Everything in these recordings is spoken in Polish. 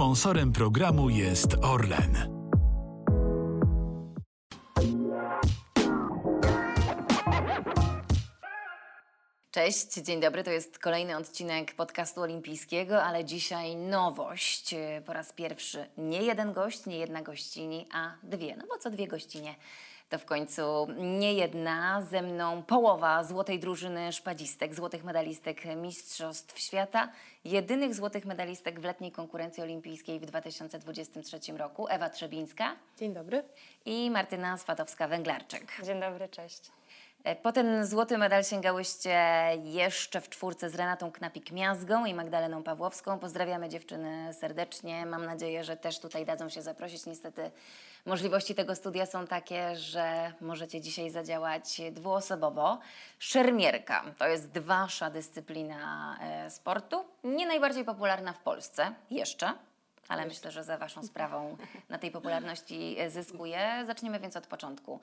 Sponsorem programu jest Orlen. Cześć, dzień dobry. To jest kolejny odcinek podcastu olimpijskiego, ale dzisiaj nowość. Po raz pierwszy nie jeden gość, nie jedna gościni, a dwie. No bo co dwie gościnie? To w końcu nie jedna, ze mną połowa złotej drużyny szpadzistek, złotych medalistek Mistrzostw Świata, jedynych złotych medalistek w letniej konkurencji olimpijskiej w 2023 roku, Ewa Trzebińska. Dzień dobry. I Martyna Swatowska-Węglarczyk. Dzień dobry, cześć. E, po ten złoty medal sięgałyście jeszcze w czwórce z Renatą Knapik-Miazgą i Magdaleną Pawłowską. Pozdrawiamy dziewczyny serdecznie. Mam nadzieję, że też tutaj dadzą się zaprosić. Niestety możliwości tego studia są takie, że możecie dzisiaj zadziałać dwuosobowo. Szermierka to jest wasza dyscyplina e, sportu. Nie najbardziej popularna w Polsce jeszcze ale myślę, że za Waszą sprawą na tej popularności e, zyskuje. Zaczniemy więc od początku.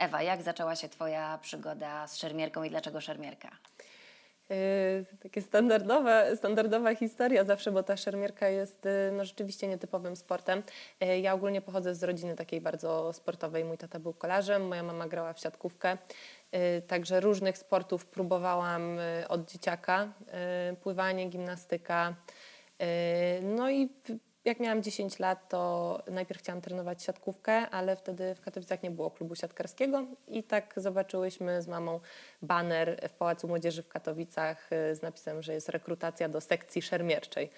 Ewa, jak zaczęła się Twoja przygoda z szermierką i dlaczego szermierka? Yy, takie standardowe, standardowa historia zawsze, bo ta szermierka jest yy, no, rzeczywiście nietypowym sportem. Yy, ja ogólnie pochodzę z rodziny takiej bardzo sportowej. Mój tata był kolarzem, moja mama grała w siatkówkę. Także różnych sportów próbowałam od dzieciaka. Pływanie, gimnastyka. No i jak miałam 10 lat, to najpierw chciałam trenować siatkówkę, ale wtedy w Katowicach nie było klubu siatkarskiego i tak zobaczyłyśmy z mamą baner w Pałacu Młodzieży w Katowicach y, z napisem, że jest rekrutacja do sekcji szermierczej.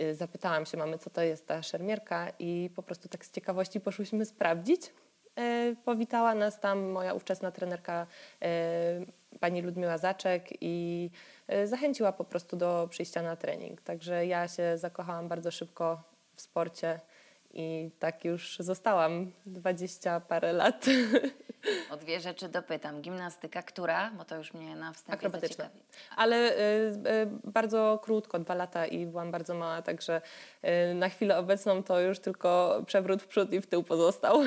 Y, zapytałam się mamy, co to jest ta szermierka i po prostu tak z ciekawości poszłyśmy sprawdzić. Y, powitała nas tam moja ówczesna trenerka pani Ludmiła Zaczek i zachęciła po prostu do przyjścia na trening. Także ja się zakochałam bardzo szybko w sporcie i tak już zostałam dwadzieścia parę lat. O dwie rzeczy dopytam. Gimnastyka, która? Bo to już mnie na wstępie Akrobatyczna. Ale y, y, bardzo krótko, dwa lata i byłam bardzo mała, także y, na chwilę obecną to już tylko przewrót w przód i w tył pozostał.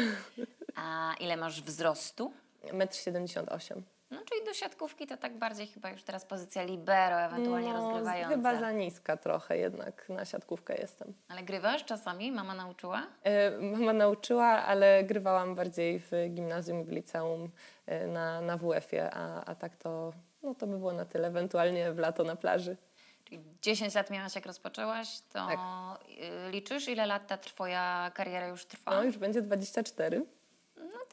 A ile masz wzrostu? 1,78 m. No, czyli do siatkówki to tak bardziej chyba już teraz pozycja libero, ewentualnie no, rozgrywająca. Chyba za niska trochę jednak na siatkówkę jestem. Ale grywasz czasami? Mama nauczyła? E, mama nauczyła, ale grywałam bardziej w gimnazjum i w liceum e, na, na WF-ie, a, a tak to, no, to by było na tyle, ewentualnie w lato na plaży. Czyli 10 lat miałaś jak rozpoczęłaś, to tak. liczysz ile lat ta twoja kariera już trwa? No już będzie 24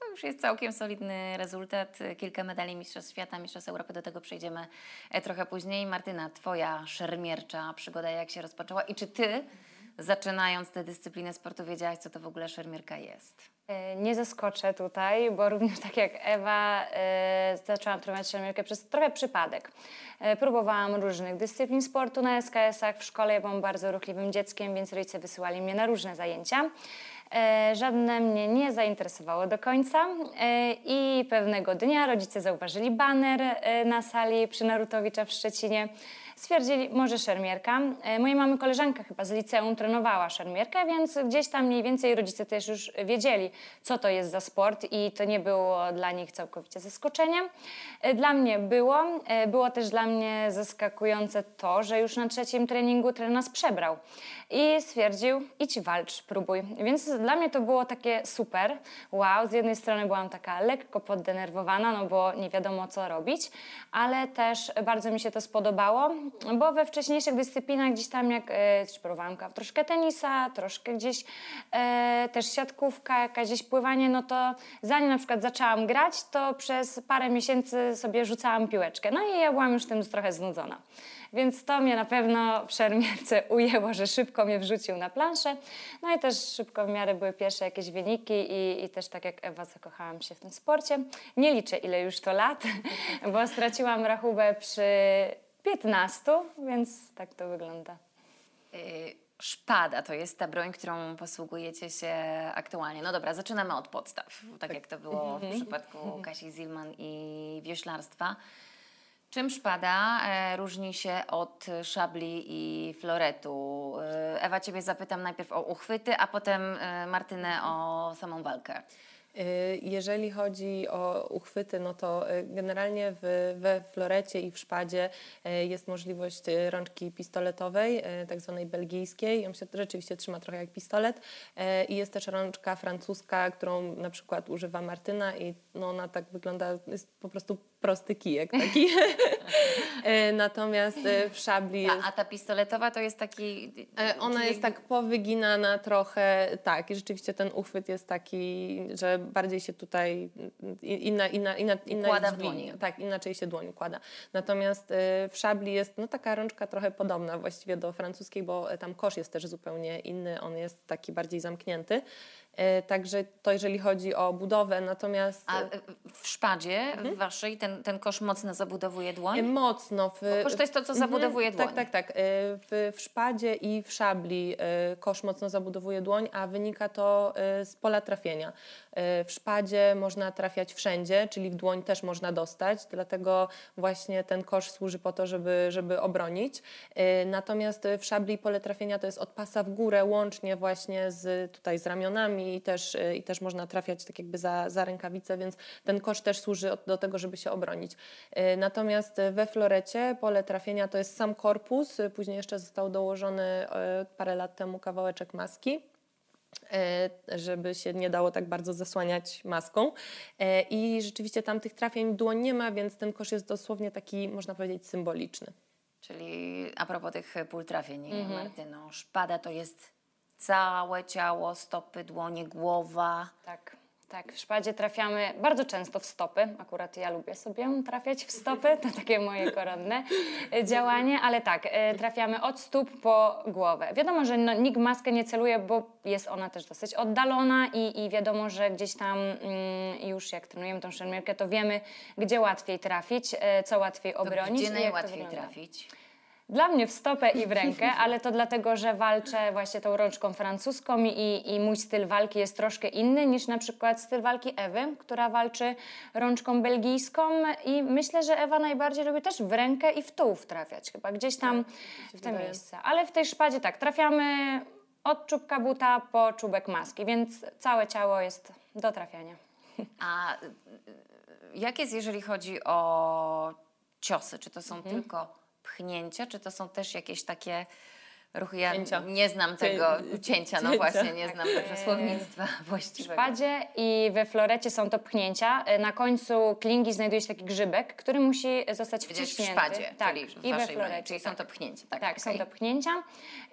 to już jest całkiem solidny rezultat. Kilka medali Mistrzostw Świata, Mistrzostw Europy, do tego przejdziemy e, trochę później. Martyna, Twoja szermiercza przygoda jak się rozpoczęła i czy Ty, zaczynając tę dyscyplinę sportu, wiedziałaś, co to w ogóle szermierka jest? E, nie zaskoczę tutaj, bo również tak jak Ewa, e, zaczęłam trenować szermierkę przez trochę przypadek. Próbowałam różnych dyscyplin sportu na SKS-ach. W szkole byłam bardzo ruchliwym dzieckiem, więc rodzice wysyłali mnie na różne zajęcia. E, żadne mnie nie zainteresowało do końca e, i pewnego dnia rodzice zauważyli baner e, na sali przy Narutowicza w Szczecinie stwierdzili, może szermierka. Mojej mamy koleżanka chyba z liceum trenowała szermierkę, więc gdzieś tam mniej więcej rodzice też już wiedzieli, co to jest za sport i to nie było dla nich całkowicie zaskoczeniem. Dla mnie było. Było też dla mnie zaskakujące to, że już na trzecim treningu trener nas przebrał i stwierdził, idź walcz, próbuj. Więc dla mnie to było takie super. Wow, z jednej strony byłam taka lekko poddenerwowana, no bo nie wiadomo co robić, ale też bardzo mi się to spodobało bo we wcześniejszych dyscyplinach gdzieś tam jak e, próbowałam troszkę tenisa, troszkę gdzieś e, też siatkówka, jakieś gdzieś pływanie, no to zanim na przykład zaczęłam grać, to przez parę miesięcy sobie rzucałam piłeczkę. No i ja byłam już tym trochę znudzona. Więc to mnie na pewno w szermierce ujęło, że szybko mnie wrzucił na planszę. No i też szybko w miarę były pierwsze jakieś wyniki i, i też tak jak Ewa zakochałam się w tym sporcie. Nie liczę ile już to lat, bo straciłam rachubę przy 15, więc tak to wygląda. Y, szpada to jest ta broń, którą posługujecie się aktualnie. No dobra, zaczynamy od podstaw, tak jak to było w mhm. przypadku Kasi Zilman i wioślarstwa. Czym szpada e, różni się od szabli i floretu? E, Ewa, Ciebie zapytam najpierw o uchwyty, a potem e, Martynę o samą walkę. Jeżeli chodzi o uchwyty, no to generalnie w, we florecie i w szpadzie jest możliwość rączki pistoletowej, tak zwanej belgijskiej. On się rzeczywiście trzyma trochę jak pistolet. I jest też rączka francuska, którą na przykład używa Martyna i no ona tak wygląda, jest po prostu prosty kijek taki. Y, Natomiast y, w szabli jest... A, a ta pistoletowa to jest taki... E, Ona jest tak powyginana trochę, tak, i rzeczywiście ten uchwyt jest taki, że bardziej się tutaj inna, inna, inna, inna Układa w dłoni. Tak, inaczej się dłoń układa. Natomiast e, w szabli jest no, taka rączka trochę podobna właściwie do francuskiej, bo e, tam kosz jest też zupełnie inny, on jest taki bardziej zamknięty. E, Także to jeżeli chodzi o budowę, natomiast... A w szpadzie Mhm. waszej ten, ten kosz mocno zabudowuje dłoń? E, Mocno. W, kosz to jest to, co zabudowuje Mhm, dłoń. Tak, tak, tak. W, w szpadzie i w szabli kosz mocno zabudowuje dłoń, a wynika to z pola trafienia. E, W szpadzie można trafiać wszędzie, czyli w dłoń też można dostać, dlatego właśnie ten kosz służy po to, żeby, żeby obronić. E, Natomiast w szabli pole trafienia to jest od pasa w górę, łącznie właśnie z, tutaj z ramionami i też, e, i też można trafiać tak jakby za, za rękawicę, więc ten kosz też służy do tego, żeby się obronić. Natomiast we florecie pole trafienia to jest sam korpus, później jeszcze został dołożony parę lat temu kawałeczek maski żeby się nie dało tak bardzo zasłaniać maską. E, I rzeczywiście tam tych trafień dłoń nie ma, więc ten kosz jest dosłownie taki, można powiedzieć, symboliczny. Czyli a propos tych pól trafień, Mhm. Martyno, szpada to jest całe ciało, stopy, dłonie, głowa. Tak, tak. W szpadzie trafiamy bardzo często w stopy. Akurat ja lubię sobie trafiać w stopy, to takie moje koronne e, działanie, ale tak, e, trafiamy od stóp po głowę. Wiadomo, że no, nikt maskę nie celuje, bo jest ona też dosyć oddalona i, i wiadomo, że gdzieś tam mm, już jak trenujemy tą szermierkę, to wiemy, gdzie łatwiej trafić, e, co łatwiej To obronić. gdzie to najłatwiej wygląda. trafić? Dla mnie w stopę i w rękę, ale to dlatego, że walczę właśnie tą rączką francuską i, i mój styl walki jest troszkę inny niż na przykład styl walki Ewy, która walczy rączką belgijską i myślę, że Ewa najbardziej lubi też w rękę i w tułów trafiać, chyba gdzieś tam w te wydaje. miejsca. Ale w tej szpadzie tak, trafiamy od czubka buta po czubek maski, więc całe ciało jest do trafiania. A jak jest, jeżeli chodzi o ciosy? Czy to są Mhm. tylko pchnięcia, czy to są też jakieś takie ruchy? Ja Cięcia. nie znam tego cięcia, no Cięcia. właśnie, nie znam tego słownictwa W właściwego. szpadzie i we florecie są to pchnięcia. E, Na końcu klingi znajduje się taki grzybek, który musi zostać Powiedziałeś w wciśnięty. szpadzie, tak, czyli w i we waszej broni, florecie. czyli są tak. to pchnięcia. Tak, Tak, są okej. to pchnięcia.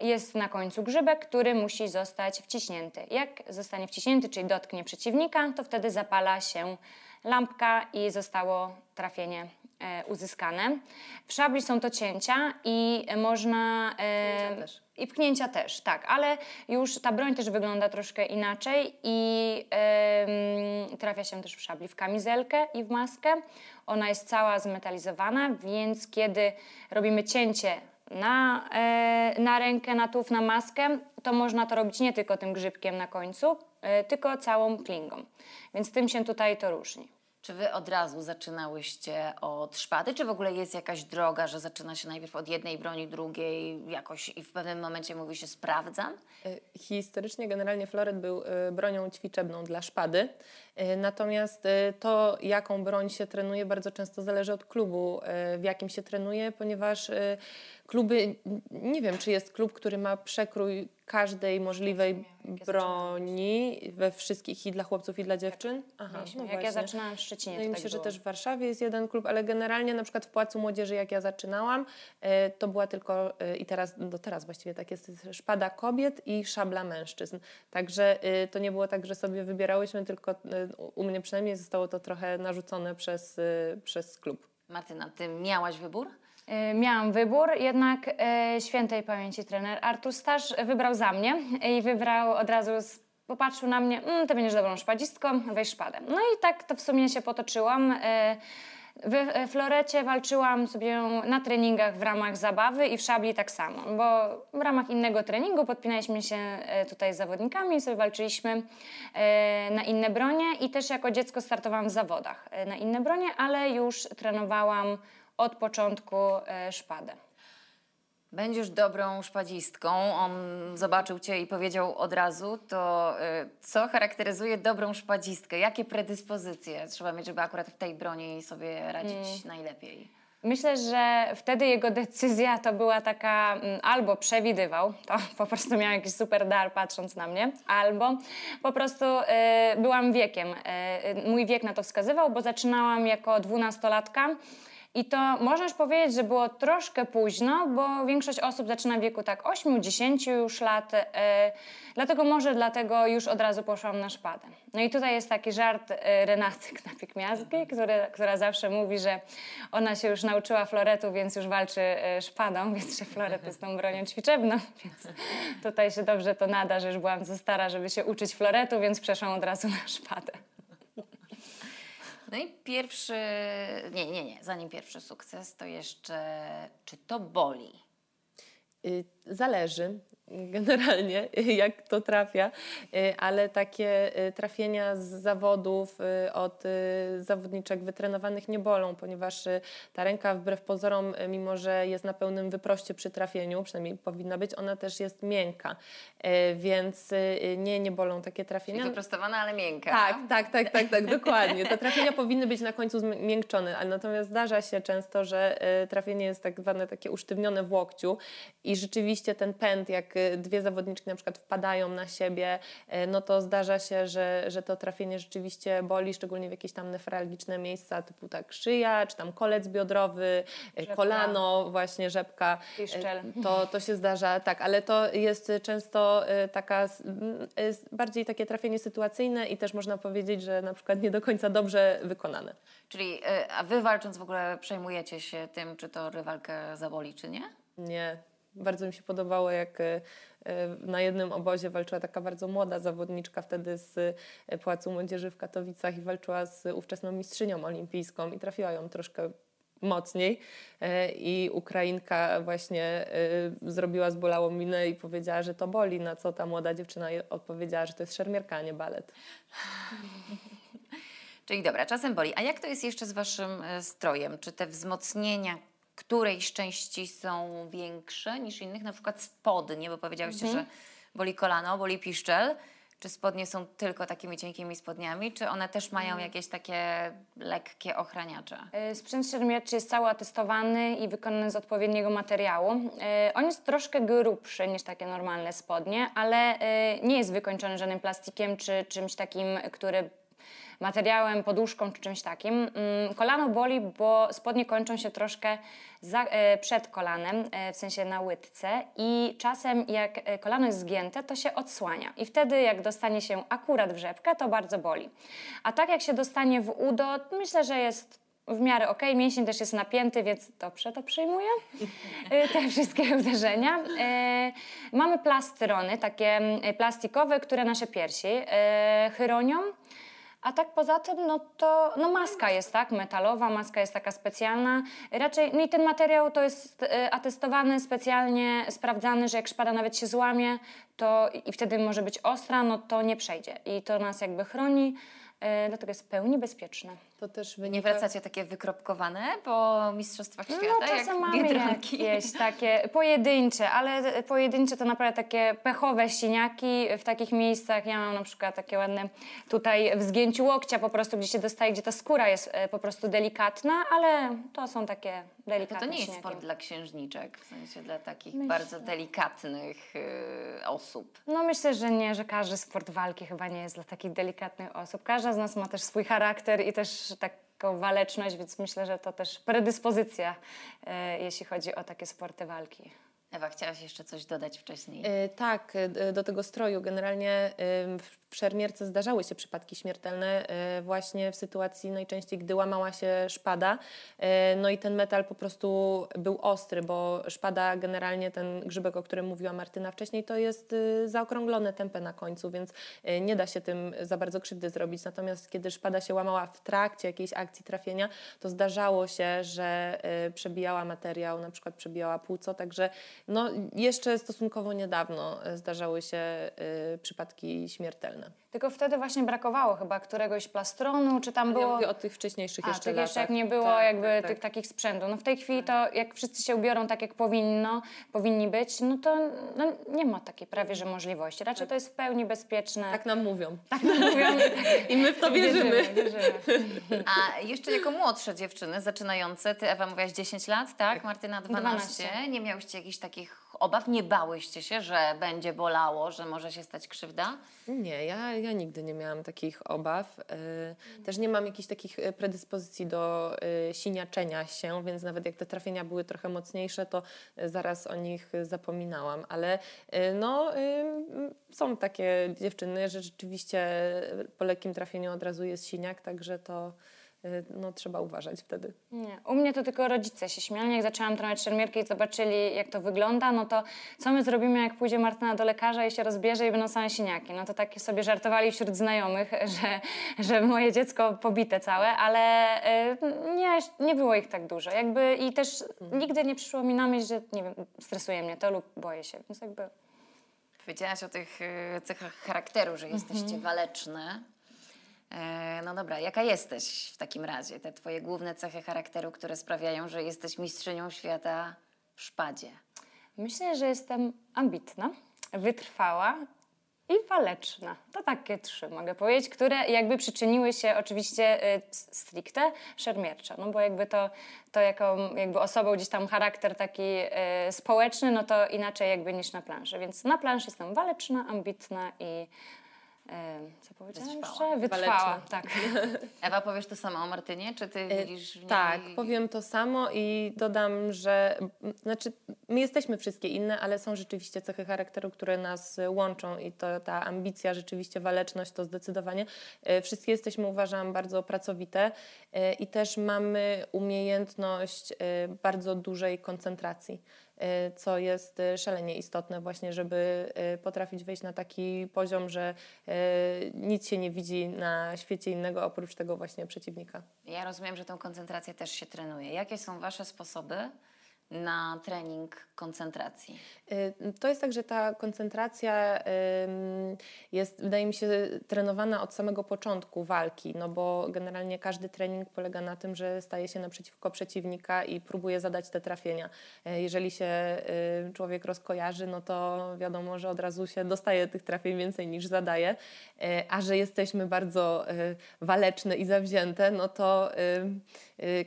Jest na końcu grzybek, który musi zostać wciśnięty. Jak zostanie wciśnięty, czyli dotknie przeciwnika, to wtedy zapala się lampka i zostało trafienie e, uzyskane. W szabli są to cięcia i można... E, Pchnięcia też. I pchnięcia też, tak, ale już ta broń też wygląda troszkę inaczej i em, trafia się też w szabli w kamizelkę i w maskę. Ona jest cała zmetalizowana, więc kiedy robimy cięcie na, e, na rękę, na tułów, na maskę, to można to robić nie tylko tym grzybkiem na końcu, tylko całą klingą. Więc tym się tutaj to różni. Czy wy od razu zaczynałyście od szpady, czy w ogóle jest jakaś droga, że zaczyna się najpierw od jednej broni, drugiej jakoś i w pewnym momencie mówi się sprawdzam? Y, Historycznie generalnie floret był y, bronią ćwiczebną dla szpady, natomiast y, to, jaką broń się trenuje, bardzo często zależy od klubu, y, w jakim się trenuje, ponieważ kluby, nie wiem, czy jest klub, który ma przekrój każdej możliwej jak ja broni we wszystkich i dla chłopców i dla dziewczyn. Aha, Mieliśmy. no jak ja zaczynałam w Szczecinie, No i to myślę, tak że też w Warszawie jest jeden klub, ale generalnie na przykład w Płacu Młodzieży, jak ja zaczynałam, e, to była tylko, e, i teraz, do teraz właściwie tak jest, szpada kobiet i szabla mężczyzn. Także e, to nie było tak, że sobie wybierałyśmy, tylko e, u mnie przynajmniej zostało to trochę narzucone przez, e, przez klub. Martyna, ty miałaś wybór? E, Miałam wybór, jednak e, świętej pamięci trener Artur Stasz wybrał za mnie i wybrał od razu, z, popatrzył na mnie, mm, ty będziesz dobrą szpadzistką, weź szpadę. No i tak to w sumie się potoczyłam. E, w e, florecie walczyłam sobie na treningach w ramach zabawy i w szabli tak samo, bo w ramach innego treningu podpinaliśmy się e, tutaj z zawodnikami sobie walczyliśmy e, na inne bronie i też jako dziecko startowałam w zawodach e, na inne bronie, ale już trenowałam od początku szpadę. Będziesz dobrą szpadzistką. On zobaczył cię i powiedział od razu, to y, co charakteryzuje dobrą szpadzistkę? Jakie predyspozycje trzeba mieć, żeby akurat w tej broni sobie radzić najlepiej? Myślę, że wtedy jego decyzja to była taka mm, albo przewidywał, to po prostu miał jakiś super dar patrząc na mnie, albo po prostu e, byłam wiekiem. E, mój wiek na to wskazywał, bo zaczynałam jako dwunastolatka. I to już powiedzieć, że było troszkę późno, bo większość osób zaczyna w wieku tak 8-10 już lat, e, dlatego może dlatego już od razu poszłam na szpadę. No i tutaj jest taki żart e, Renaty Knapik-Miazgi, która zawsze mówi, że ona się już nauczyła floretu, więc już walczy e, szpadą, więc że floret jest tą bronią ćwiczebną, więc tutaj się dobrze to nada, że już byłam za stara, żeby się uczyć floretu, więc przeszłam od razu na szpadę. No i pierwszy, nie, nie, nie, zanim pierwszy sukces, to jeszcze, czy to boli? Y, Zależy generalnie, jak to trafia, y, ale takie y, trafienia z zawodów y, od zawodniczek wytrenowanych nie bolą, ponieważ ta ręka wbrew pozorom, mimo że jest na pełnym wyproście przy trafieniu, przynajmniej powinna być, ona też jest miękka, więc nie, nie bolą takie trafienia. Wyprostowana, ale miękka. Tak, tak, tak, tak, tak, dokładnie. Te trafienia powinny być na końcu zmiękczone, ale natomiast zdarza się często, że trafienie jest tak zwane takie usztywnione w łokciu i rzeczywiście ten pęd, jak dwie zawodniczki na przykład wpadają na siebie, y, no to zdarza się, że, że to trafienie rzeczywiście boli, szczególnie w jakieś tam nefralgiczne miejsca, typu tak szyja, czy tam kolec biodrowy, y, Rzepka. kolano, właśnie rzepka. Piszczel. To, to się zdarza, tak, ale to jest często y, taka y, bardziej takie trafienie sytuacyjne i też można powiedzieć, że na przykład nie do końca dobrze wykonane. Czyli, y, a wy walcząc w ogóle przejmujecie się tym, czy to rywalkę zaboli, czy nie? Nie. Bardzo mi się podobało, jak y, y, na jednym obozie walczyła taka bardzo młoda zawodniczka wtedy z y, Pałacu Młodzieży w Katowicach i walczyła z ówczesną mistrzynią olimpijską i trafiła ją troszkę mocniej i Ukrainka właśnie zrobiła zbolałą minę i powiedziała, że to boli, na co ta młoda dziewczyna odpowiedziała, że to jest szermierka, a nie balet. Czyli dobra, czasem boli. A jak to jest jeszcze z waszym strojem? Czy te wzmocnienia którejś części są większe niż innych? Na przykład spodnie, bo powiedziałyście, że boli kolano, boli piszczel. Czy spodnie są tylko takimi cienkimi spodniami, czy one też mają jakieś takie lekkie ochraniacze? Y, Sprzęt szermierczy jest cały atestowany i wykonany z odpowiedniego materiału. Y, On jest troszkę grubszy niż takie normalne spodnie, ale y, nie jest wykończony żadnym plastikiem czy czymś takim, który materiałem, poduszką czy czymś takim. Mm, Kolano boli, bo spodnie kończą się troszkę za, e, przed kolanem, e, w sensie na łydce i czasem jak e, kolano jest zgięte, to się odsłania i wtedy jak dostanie się akurat w rzepkę, to bardzo boli. A tak jak się dostanie w udo, myślę, że jest w miarę ok. Mięsień też jest napięty, więc dobrze to przyjmuję. Te wszystkie uderzenia. Mamy plastyrony, takie plastikowe, które nasze piersi chronią. A tak poza tym, no to no maska jest tak, metalowa, maska jest taka specjalna. Raczej, no i ten materiał to jest e, atestowany, specjalnie sprawdzany, że jak szpada nawet się złamie, to i wtedy może być ostra, no to nie przejdzie. I to nas jakby chroni, e, dlatego jest w pełni bezpieczne. To też Nie wynika... wracacie takie wykropkowane po Mistrzostwach Świata, No czasem jak mamy jakieś takie pojedyncze, ale pojedyncze to naprawdę takie pechowe siniaki w takich miejscach. Ja mam na przykład takie ładne tutaj w zgięciu łokcia po prostu, gdzie się dostaje, gdzie ta skóra jest e, po prostu delikatna, ale to są takie delikatne to nie jest sport dla księżniczek, w sensie dla takich bardzo delikatnych y, osób. No myślę, że nie, że każdy sport walki chyba nie jest dla takich delikatnych osób. Każda z nas ma też swój charakter i też taką waleczność, więc myślę, że to też predyspozycja, e, jeśli chodzi o takie sporty walki. Ewa, chciałaś jeszcze coś dodać wcześniej? E, Tak, e, do tego stroju. Generalnie e, w szermierce zdarzały się przypadki śmiertelne e, właśnie w sytuacji najczęściej, gdy łamała się szpada. E, No i ten metal po prostu był ostry, bo szpada generalnie, ten grzybek, o którym mówiła Martyna wcześniej, to jest e, zaokrąglone tempę na końcu, więc nie da się tym za bardzo krzywdy zrobić. Natomiast kiedy szpada się łamała w trakcie jakiejś akcji trafienia, to zdarzało się, że przebijała materiał, na przykład przebijała płuco, także no, jeszcze stosunkowo niedawno e, zdarzały się e, przypadki śmiertelne. Tylko wtedy właśnie brakowało chyba któregoś plastronu, czy tam Ja było... mówię o tych wcześniejszych A, jeszcze tych jeszcze jak nie było Tak, jakby tak, tych tak. takich sprzętów. No w tej chwili to jak wszyscy się ubiorą tak jak powinno, powinni być, no to no, nie ma takiej prawie, że możliwości. Raczej to jest w pełni bezpieczne. Tak nam mówią. Tak mówią i tak my w to wierzymy. wierzymy. A jeszcze jako młodsze dziewczyny, zaczynające, ty Ewa mówiłaś 10 lat, tak? Martyna 12. 12. Nie miałyście jakichś takich obaw? Nie bałyście się, że będzie bolało, że może się stać krzywda? Nie, ja, ja nigdy nie miałam takich obaw. Y, Też nie mam jakichś takich y, predyspozycji do y, siniaczenia się, więc nawet jak te trafienia były trochę mocniejsze, to zaraz o nich zapominałam. Ale no, są takie dziewczyny, że rzeczywiście po lekkim trafieniu od razu jest siniak, także to no, trzeba uważać wtedy. Nie. U mnie to tylko rodzice się śmiali. Jak zaczęłam trenować szermierkę i zobaczyli, jak to wygląda, no to co my zrobimy, jak pójdzie Martyna do lekarza i się rozbierze i będą same siniaki? No to takie sobie żartowali wśród znajomych, że, że moje dziecko pobite całe, ale y, nie, nie było ich tak dużo. Jakby I też nigdy nie przyszło mi na myśl, że nie wiem, stresuje mnie to lub boję się. Więc jakby... Powiedziałaś o tych e, cechach charakteru, że jesteście waleczne. E, No dobra, jaka jesteś w takim razie? Te twoje główne cechy charakteru, które sprawiają, że jesteś mistrzynią świata w szpadzie. Myślę, że jestem ambitna, wytrwała i waleczna. To takie trzy mogę powiedzieć, które jakby przyczyniły się oczywiście y, stricte szermierczo, no bo jakby to, to jaką jakby osobą gdzieś tam charakter taki y, społeczny, no to inaczej jakby niż na planszy. Więc na planszy jestem waleczna, ambitna i co powiedziałam Wytrwała. jeszcze? Wytrwała, Waleczna. tak. Ewa, powiesz to samo o Martynie? Czy ty widzisz w niej... Tak, powiem to samo i dodam, że znaczy, my jesteśmy wszystkie inne, ale są rzeczywiście cechy charakteru, które nas e, łączą i to ta ambicja, rzeczywiście waleczność to zdecydowanie. E, Wszystkie jesteśmy, uważam, bardzo pracowite e, i też mamy umiejętność e, bardzo dużej koncentracji e, co jest e, szalenie istotne właśnie, żeby e, potrafić wejść na taki poziom, że nic się nie widzi na świecie innego oprócz tego właśnie przeciwnika. Ja rozumiem, że tą koncentrację też się trenuje. Jakie są wasze sposoby na trening koncentracji? Y, To jest tak, że ta koncentracja jest, wydaje mi się, trenowana od samego początku walki, no bo generalnie każdy trening polega na tym, że staje się naprzeciwko przeciwnika i próbuje zadać te trafienia. E, Jeżeli się y, człowiek rozkojarzy, no to wiadomo, że od razu się dostaje tych trafień więcej niż zadaje, E, a że jesteśmy bardzo y, waleczne i zawzięte, no to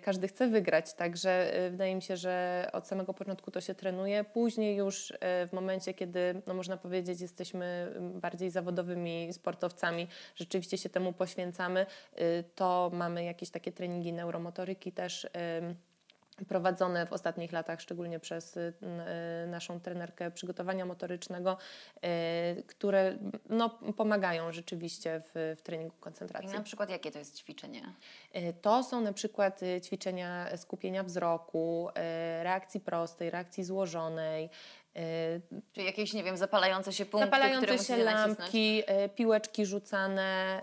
każdy chce wygrać, także y, wydaje mi się, że od samego początku to się trenuje. Później już y, w momencie, kiedy, no można powiedzieć, jesteśmy mm, bardziej zawodowymi sportowcami, rzeczywiście się temu poświęcamy, y, to mamy jakieś takie treningi neuromotoryki też. Prowadzone w ostatnich latach, szczególnie przez y, y, naszą trenerkę przygotowania motorycznego, y, które no, pomagają rzeczywiście w, w treningu I koncentracji. na przykład jakie to jest ćwiczenie? To są na przykład ćwiczenia skupienia wzroku, reakcji prostej, reakcji złożonej, Czy jakieś, nie wiem, zapalające się punkty, Zapalające które się nacisnąć? lampki, e, piłeczki rzucane,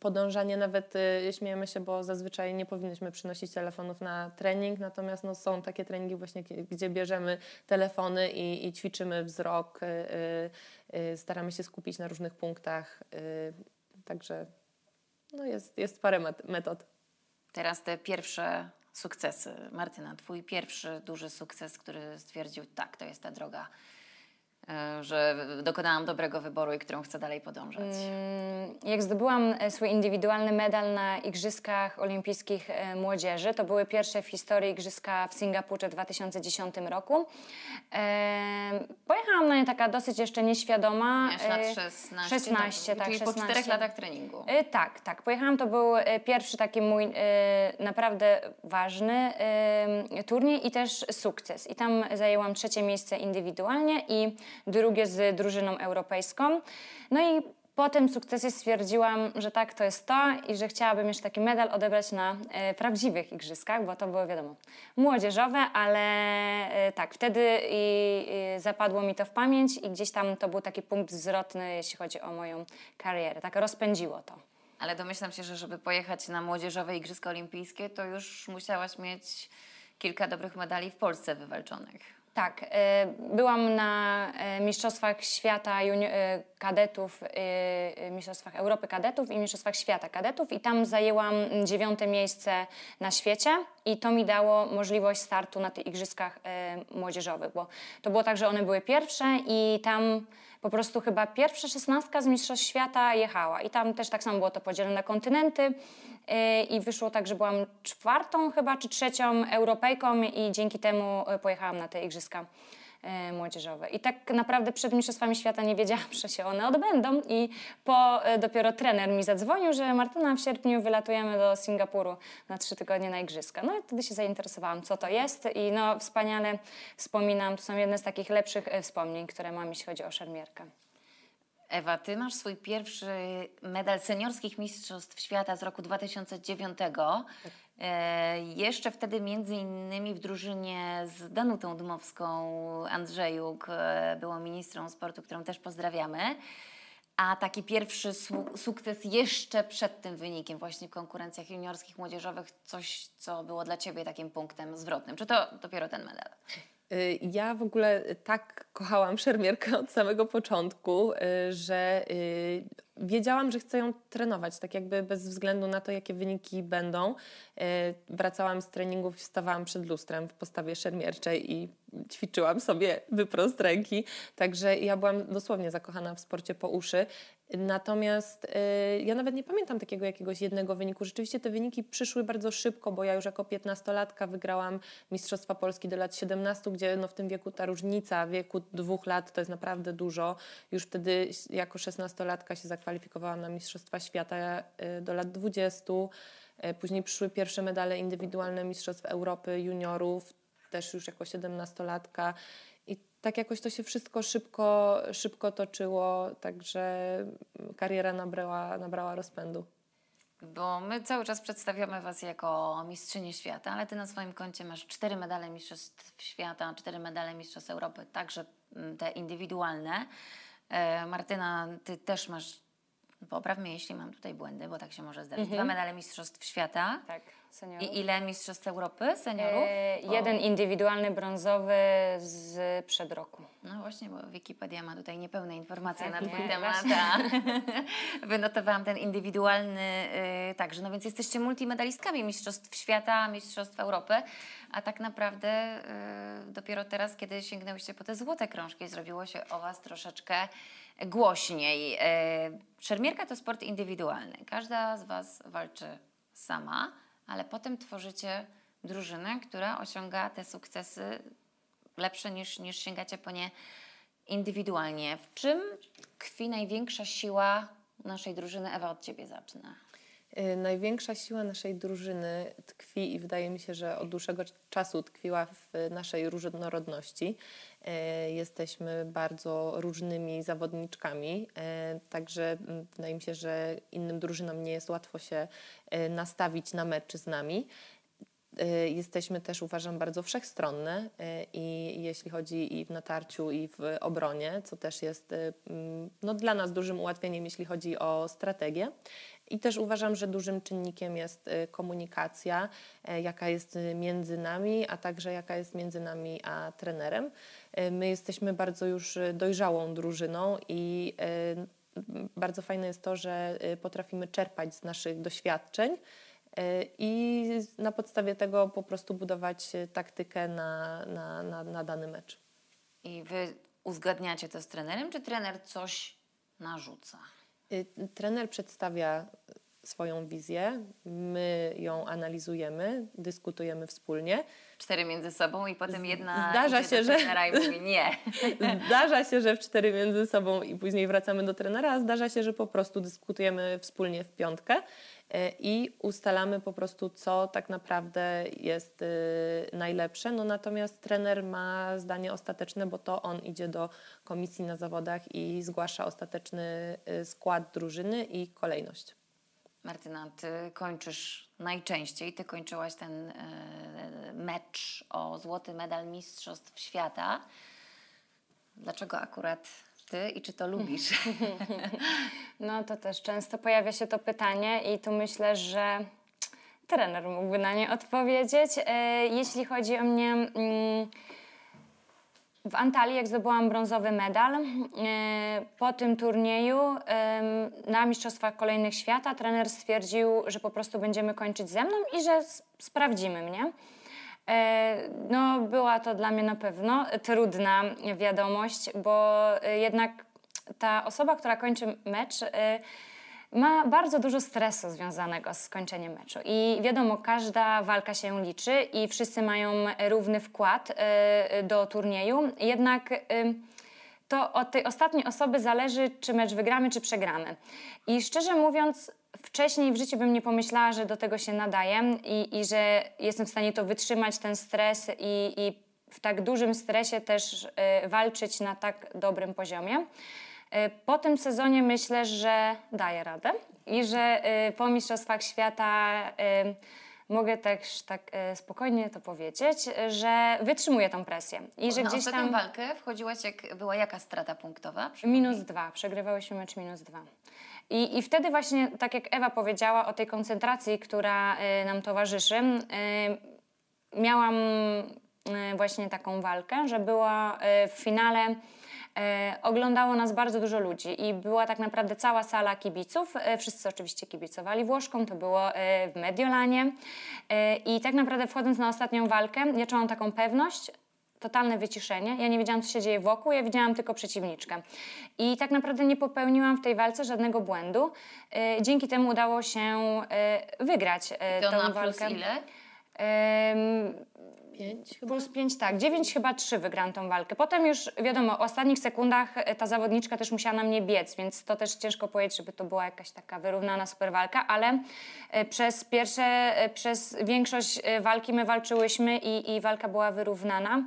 podążanie nawet, y, śmiejemy się, bo zazwyczaj nie powinnyśmy przynosić telefonów na trening, natomiast no, są takie treningi właśnie, gdzie bierzemy telefony i, i ćwiczymy wzrok, y, staramy się skupić na różnych punktach, także no, jest, jest parę met- metod. Teraz te pierwsze sukcesy. Martyna, twój pierwszy duży sukces, który stwierdził, tak, to jest ta droga, że dokonałam dobrego wyboru i którą chcę dalej podążać. Mm, Jak zdobyłam e, swój indywidualny medal na Igrzyskach Olimpijskich e, Młodzieży, to były pierwsze w historii Igrzyska w Singapurze w 2010 roku. E, pojechałam na nie taka dosyć jeszcze nieświadoma. Miałaś lat e, 16, 16, tak, Czyli po 16. czterech latach treningu. E, tak, tak. Pojechałam, to był e, pierwszy taki mój e, naprawdę ważny e, turniej i też sukces. I tam zajęłam trzecie miejsce indywidualnie i drugie z drużyną europejską. No i po tym sukcesie stwierdziłam, że tak, to jest to i że chciałabym jeszcze taki medal odebrać na e, prawdziwych igrzyskach, bo to było wiadomo młodzieżowe, ale e, tak, wtedy i, i zapadło mi to w pamięć i gdzieś tam to był taki punkt zwrotny, jeśli chodzi o moją karierę. Tak rozpędziło to. Ale domyślam się, że żeby pojechać na młodzieżowe Igrzyska Olimpijskie, to już musiałaś mieć kilka dobrych medali w Polsce wywalczonych. Tak, e, byłam na e, Mistrzostwach Świata e, Kadetów, Mistrzostwach Europy Kadetów i Mistrzostwach Świata Kadetów i tam zajęłam dziewiąte miejsce na świecie i to mi dało możliwość startu na tych Igrzyskach Młodzieżowych, bo to było tak, że one były pierwsze i tam po prostu chyba pierwsza szesnastka z Mistrzostw Świata jechała. I tam też tak samo było to podzielone na kontynenty. Yy, i wyszło tak, że byłam czwartą chyba czy trzecią Europejką i dzięki temu yy, pojechałam na te Igrzyska Młodzieżowe. I tak naprawdę przed Mistrzostwami Świata nie wiedziałam, że się one odbędą i po yy, dopiero trener mi zadzwonił, że Martyna w sierpniu wylatujemy do Singapuru na trzy tygodnie na Igrzyska. No i wtedy się zainteresowałam, co to jest i no wspaniale wspominam, to są jedne z takich lepszych e, wspomnień, które mam, jeśli chodzi o szermierkę. Ewa, ty masz swój pierwszy medal seniorskich mistrzostw świata z roku 2009. E, jeszcze wtedy między innymi w drużynie z Danutą Dmowską Andrzejuk e, było ministrą sportu, którą też pozdrawiamy. A taki pierwszy su sukces jeszcze przed tym wynikiem, właśnie w konkurencjach juniorskich, młodzieżowych, coś, co było dla Ciebie takim punktem zwrotnym. Czy to dopiero ten medal? Y, Ja w ogóle tak kochałam szermierkę od samego początku, y, że y, wiedziałam, że chcę ją trenować, tak jakby bez względu na to, jakie wyniki będą. Wracałam z treningów stawałam przed lustrem w postawie szermierczej i ćwiczyłam sobie wyprost ręki, także ja byłam dosłownie zakochana w sporcie po uszy. Natomiast y, ja nawet nie pamiętam takiego jakiegoś jednego wyniku. Rzeczywiście te wyniki przyszły bardzo szybko, bo ja już jako 15-latka wygrałam Mistrzostwa Polski do lat 17, gdzie no w tym wieku ta różnica wieku dwóch lat to jest naprawdę dużo. Już wtedy jako 16-latka się zakwalifikowałam na Mistrzostwa Świata y, do lat 20. Y, Później przyszły pierwsze medale indywidualne Mistrzostw Europy juniorów, też już jako 17-latka. Tak jakoś to się wszystko szybko, szybko toczyło, także kariera nabrała, nabrała rozpędu. Bo my cały czas przedstawiamy Was jako mistrzynię świata, ale Ty na swoim koncie masz cztery medale Mistrzostw Świata, cztery medale Mistrzostw Europy, także mm, te indywidualne. E, Martyna, Ty też masz, popraw mnie jeśli mam tutaj błędy, bo tak się może zdarzyć, dwa medale Mistrzostw Świata. Tak, seniorów. I ile Mistrzostw Europy seniorów? E, jeden indywidualny brązowy z przed roku. No właśnie, bo Wikipedia ma tutaj niepełne informacje Tak, na Twój nie, temat. Wynotowałam ten indywidualny y, także. No więc jesteście multimedalistkami Mistrzostw Świata, Mistrzostw Europy, a tak naprawdę y, dopiero teraz, kiedy sięgnęłyście po te złote krążki, zrobiło się o Was troszeczkę głośniej. Y, szermierka to sport indywidualny. Każda z Was walczy sama, ale potem tworzycie drużynę, która osiąga te sukcesy lepsze niż, niż sięgacie po nie indywidualnie. W czym tkwi największa siła naszej drużyny? Ewa, od Ciebie zacznę. Y, Największa siła naszej drużyny tkwi i wydaje mi się, że od dłuższego czasu tkwiła w naszej różnorodności. Y, Jesteśmy bardzo różnymi zawodniczkami, y, także mm, wydaje mi się, że innym drużynom nie jest łatwo się nastawić na mecz z nami. Jesteśmy też, uważam, bardzo wszechstronne i jeśli chodzi i w natarciu, i w obronie, co też jest mm, no, dla nas dużym ułatwieniem, jeśli chodzi o strategię. I też uważam, że dużym czynnikiem jest y, komunikacja, y, jaka jest y, między nami, a także jaka jest między nami a trenerem. Y, My jesteśmy bardzo już y, dojrzałą drużyną i bardzo fajne jest to, że potrafimy czerpać z naszych doświadczeń i na podstawie tego po prostu budować taktykę na, na, na, na dany mecz. I Wy uzgadniacie to z trenerem, czy trener coś narzuca? Y, Trener przedstawia swoją wizję, my ją analizujemy, dyskutujemy wspólnie. Cztery między sobą i potem jedna zdarza się, że- trenera i mówi nie. Zdarza się, że w cztery między sobą i później wracamy do trenera, a zdarza się, że po prostu dyskutujemy wspólnie w piątkę i ustalamy po prostu, co tak naprawdę jest y, najlepsze. No natomiast trener ma zdanie ostateczne, bo to on idzie do komisji na zawodach i zgłasza ostateczny y, skład drużyny i kolejność. Martyna, Ty kończysz najczęściej, Ty kończyłaś ten e, mecz o złoty medal Mistrzostw Świata. Dlaczego akurat Ty i czy to lubisz? No to też często pojawia się to pytanie i tu myślę, że trener mógłby na nie odpowiedzieć. E, Jeśli chodzi o mnie, mm, w Antalii, jak zdobyłam brązowy medal, e, po tym turnieju na Mistrzostwach Kolejnych Świata trener stwierdził, że po prostu będziemy kończyć ze mną i że sprawdzimy mnie. E, No, była to dla mnie na pewno trudna wiadomość, bo e, jednak ta osoba, która kończy mecz, e, ma bardzo dużo stresu związanego z skończeniem meczu. I wiadomo, każda walka się liczy i wszyscy mają równy wkład do turnieju. Jednak to od tej ostatniej osoby zależy, czy mecz wygramy, czy przegramy. I szczerze mówiąc, wcześniej w życiu bym nie pomyślała, że do tego się nadaję i, i że jestem w stanie to wytrzymać, ten stres i, i w tak dużym stresie też e, walczyć na tak dobrym poziomie. E, Po tym sezonie myślę, że daję radę i że e, po Mistrzostwach Świata mogę też tak spokojnie to powiedzieć, że wytrzymuję tą presję i że Na gdzieś tam... walkę wchodziłaś, jak była jaka strata punktowa? Minus dwa, przegrywałyśmy mecz minus dwa. I, I wtedy właśnie, tak jak Ewa powiedziała o tej koncentracji, która y, nam towarzyszy, y, miałam y, właśnie taką walkę, że była w finale oglądało nas bardzo dużo ludzi i była tak naprawdę cała sala kibiców. Wszyscy oczywiście kibicowali Włoszkom, to było w Mediolanie. I tak naprawdę wchodząc na ostatnią walkę, ja czułam taką pewność, totalne wyciszenie. Ja nie wiedziałam, co się dzieje wokół, ja widziałam tylko przeciwniczkę. I tak naprawdę nie popełniłam w tej walce żadnego błędu. Y, Dzięki temu udało się y, wygrać y, To tą na plus walkę. ile? Ym, Pięć chyba? Plus 5, tak. 9 chyba 3 wygrałam tą walkę. Potem już, wiadomo, w ostatnich sekundach ta zawodniczka też musiała na mnie biec, więc to też ciężko powiedzieć, żeby to była jakaś taka wyrównana super walka, ale przez pierwsze, przez większość walki my walczyłyśmy i, i walka była wyrównana.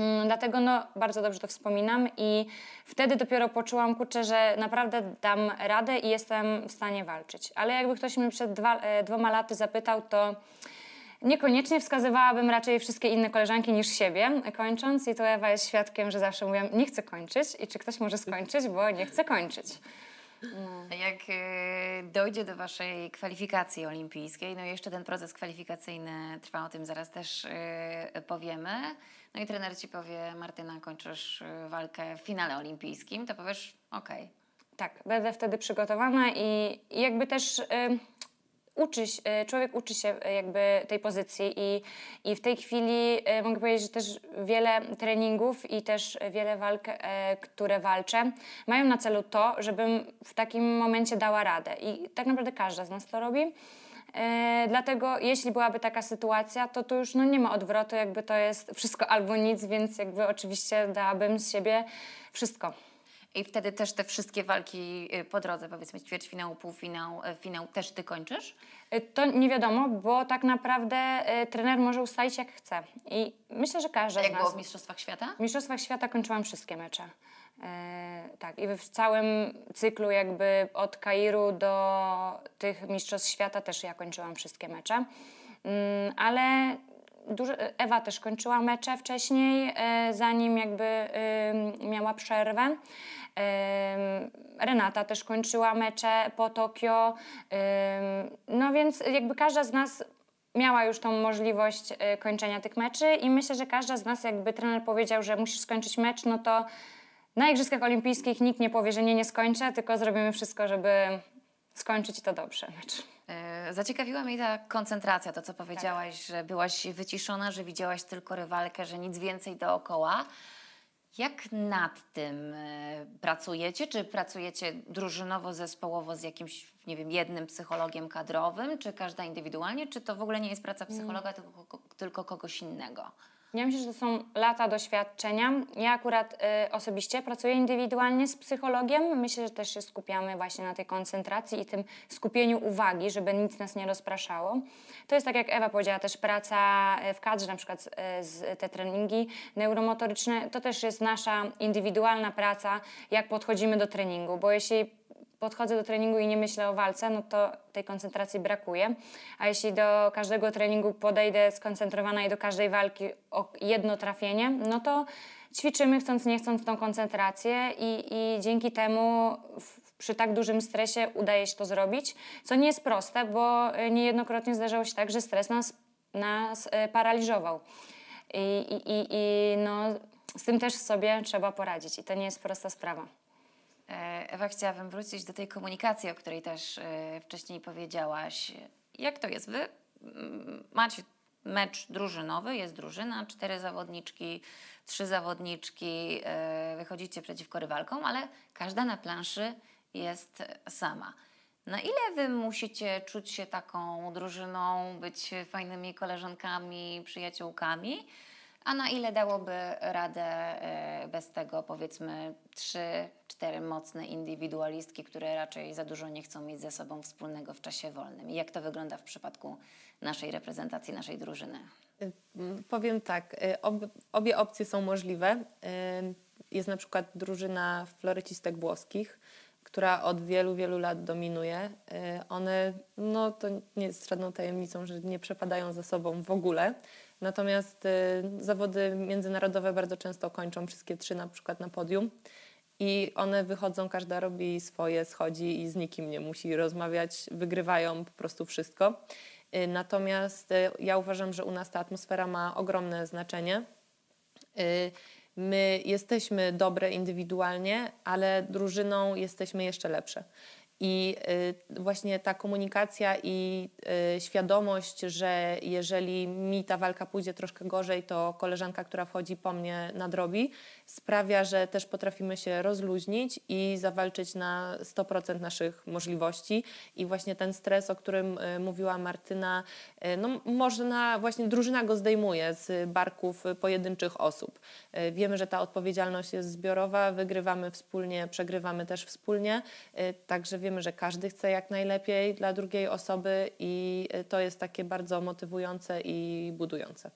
Mm, Dlatego no, bardzo dobrze to wspominam i wtedy dopiero poczułam, kurczę, że naprawdę dam radę i jestem w stanie walczyć. Ale jakby ktoś mnie przed dwa, e, dwoma laty zapytał, to niekoniecznie wskazywałabym raczej wszystkie inne koleżanki niż siebie, kończąc. I to Ewa jest świadkiem, że zawsze mówiłam, nie chcę kończyć i czy ktoś może skończyć, bo nie chcę kończyć. Jak e, dojdzie do waszej kwalifikacji olimpijskiej, no jeszcze ten proces kwalifikacyjny trwa, o tym zaraz też e, powiemy. No i trener ci powie, Martyna, kończysz e, walkę w finale olimpijskim, to powiesz, okej. Tak, będę wtedy przygotowana i, jakby też y, uczy, się- y, człowiek uczy się y, jakby tej pozycji i, i w tej chwili y, mogę powiedzieć, że też wiele treningów i też wiele walk, które walczę, mają na celu to, żebym w takim momencie dała radę i tak naprawdę każda z nas to robi. E, dlatego jeśli byłaby taka sytuacja, to tu już no, nie ma odwrotu, jakby to jest wszystko albo nic, więc jakby oczywiście dałabym z siebie wszystko. I wtedy też te wszystkie walki e, po drodze, powiedzmy ćwierćfinał, półfinał, e, finał, też ty kończysz? Y, To nie wiadomo, bo tak naprawdę y, trener może ustalić jak chce. I myślę, że każda A z jak nas... było w Mistrzostwach Świata? W Mistrzostwach Świata kończyłam wszystkie mecze. E, tak, i w całym cyklu jakby od Kairu do tych Mistrzostw Świata też ja kończyłam wszystkie mecze. Mm, ale dużo, Ewa też kończyła mecze wcześniej, e, zanim jakby miała przerwę. Renata też kończyła mecze po Tokio. No więc jakby każda z nas miała już tą możliwość e, kończenia tych meczy i myślę, że każda z nas, jakby trener powiedział, że musisz skończyć mecz, no to na Igrzyskach Olimpijskich nikt nie powie, że nie, nie skończę, tylko zrobimy wszystko, żeby skończyć to dobrze mecz. E, Zaciekawiła mnie ta koncentracja, to co powiedziałaś, Tak. że byłaś wyciszona, że widziałaś tylko rywalkę, że nic więcej dookoła. Jak nad tym e, pracujecie? Czy pracujecie drużynowo, zespołowo z jakimś, nie wiem, jednym psychologiem kadrowym, czy każda indywidualnie, czy to w ogóle nie jest praca Mm. psychologa, tylko, ko- tylko kogoś innego? Ja myślę, że to są lata doświadczenia. Ja akurat y, osobiście pracuję indywidualnie z psychologiem. Myślę, że też się skupiamy właśnie na tej koncentracji i tym skupieniu uwagi, żeby nic nas nie rozpraszało. To jest tak jak Ewa powiedziała, też praca y, w kadrze, na przykład y, z, te treningi neuromotoryczne. To też jest nasza indywidualna praca, jak podchodzimy do treningu, bo jeśli podchodzę do treningu i nie myślę o walce, no to tej koncentracji brakuje. A jeśli do każdego treningu podejdę skoncentrowana i do każdej walki o jedno trafienie, no to ćwiczymy chcąc nie chcąc tą koncentrację i, i dzięki temu w, przy tak dużym stresie udaje się to zrobić, co nie jest proste, bo niejednokrotnie zdarzało się tak, że stres nas, nas y, paraliżował. I, i, i, i no, z tym też sobie trzeba poradzić i to nie jest prosta sprawa. E, Ewa, chciałabym wrócić do tej komunikacji, o której też e, wcześniej powiedziałaś. Jak to jest? Wy macie mecz drużynowy, jest drużyna, cztery zawodniczki, trzy zawodniczki, e, wychodzicie przeciwko rywalkom, ale każda na planszy jest sama. Na ile wy musicie czuć się taką drużyną, być fajnymi koleżankami, przyjaciółkami, a na ile dałoby radę e, bez tego, powiedzmy, trzy, cztery mocne indywidualistki, które raczej za dużo nie chcą mieć ze sobą wspólnego w czasie wolnym? I jak to wygląda w przypadku naszej reprezentacji, naszej drużyny? M, Powiem tak, ob, obie opcje są możliwe. Jest na przykład drużyna florecistek włoskich, która od wielu, wielu lat dominuje. One, no to nie jest żadną tajemnicą, że nie przepadają za sobą w ogóle. Natomiast y, zawody międzynarodowe bardzo często kończą wszystkie trzy na przykład na podium. I one wychodzą, każda robi swoje, schodzi i z nikim nie musi rozmawiać, wygrywają po prostu wszystko. Y, Natomiast y, ja uważam, że u nas ta atmosfera ma ogromne znaczenie. My jesteśmy dobre indywidualnie, ale drużyną jesteśmy jeszcze lepsze. I y, właśnie ta komunikacja i y, świadomość, że jeżeli mi ta walka pójdzie troszkę gorzej, to koleżanka, która wchodzi po mnie nadrobi, sprawia, że też potrafimy się rozluźnić i zawalczyć na 100% naszych możliwości. I właśnie ten stres, o którym y, mówiła Martyna, no można, właśnie drużyna go zdejmuje z barków pojedynczych osób. Wiemy, że ta odpowiedzialność jest zbiorowa, wygrywamy wspólnie, przegrywamy też wspólnie, także wiemy, że każdy chce jak najlepiej dla drugiej osoby i y, to jest takie bardzo motywujące i budujące.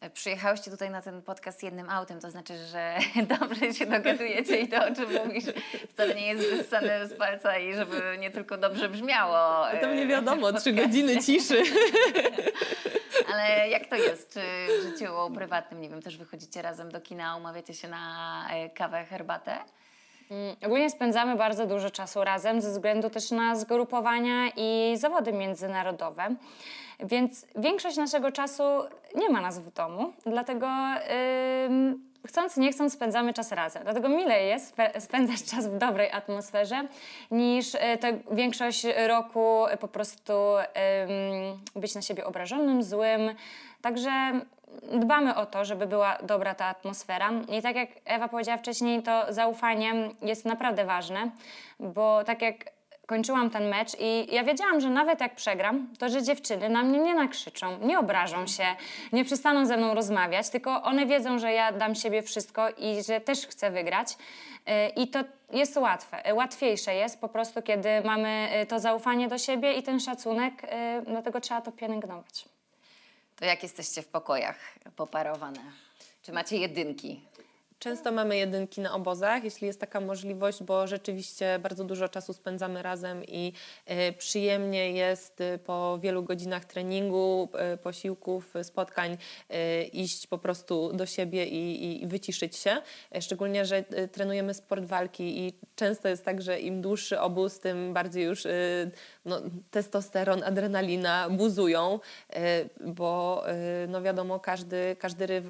E, Przyjechałyście tutaj na ten podcast jednym autem, to znaczy, że dobrze się dogadujecie i to, o czym mówisz, wcale nie jest wyssane z palca i żeby nie tylko dobrze brzmiało. To mnie e, wiadomo, trzy godziny ciszy. Ale jak to jest? Czy w życiu prywatnym, nie wiem, też wychodzicie razem do kina, umawiacie się na e, kawę, herbatę? Mm, Ogólnie spędzamy bardzo dużo czasu razem ze względu też na zgrupowania i zawody międzynarodowe. Więc większość naszego czasu nie ma nas w domu, dlatego ym, chcąc, nie chcąc spędzamy czas razem. Dlatego milej jest spędzać czas w dobrej atmosferze niż y, tę większość roku po prostu ym, być na siebie obrażonym, złym. Także dbamy o to, żeby była dobra ta atmosfera. I tak jak Ewa powiedziała wcześniej, to zaufanie jest naprawdę ważne, bo tak jak kończyłam ten mecz i ja wiedziałam, że nawet jak przegram, to że dziewczyny na mnie nie nakrzyczą, nie obrażą się, nie przestaną ze mną rozmawiać, tylko one wiedzą, że ja dam siebie wszystko i że też chcę wygrać. Yy, I to jest łatwe. Łatwiejsze jest po prostu, kiedy mamy yy, to zaufanie do siebie i ten szacunek, yy, dlatego trzeba to pielęgnować. To jak jesteście w pokojach poparowane? Czy macie jedynki? Często mamy jedynki na obozach, jeśli jest taka możliwość, bo rzeczywiście bardzo dużo czasu spędzamy razem i e, przyjemnie jest e, po wielu godzinach treningu, e, posiłków, spotkań iść po prostu do siebie i, i, wyciszyć się. E, Szczególnie, że trenujemy sport walki i często jest tak, że im dłuższy obóz, tym bardziej już no, testosteron, adrenalina buzują, bo no wiadomo, każdy, każdy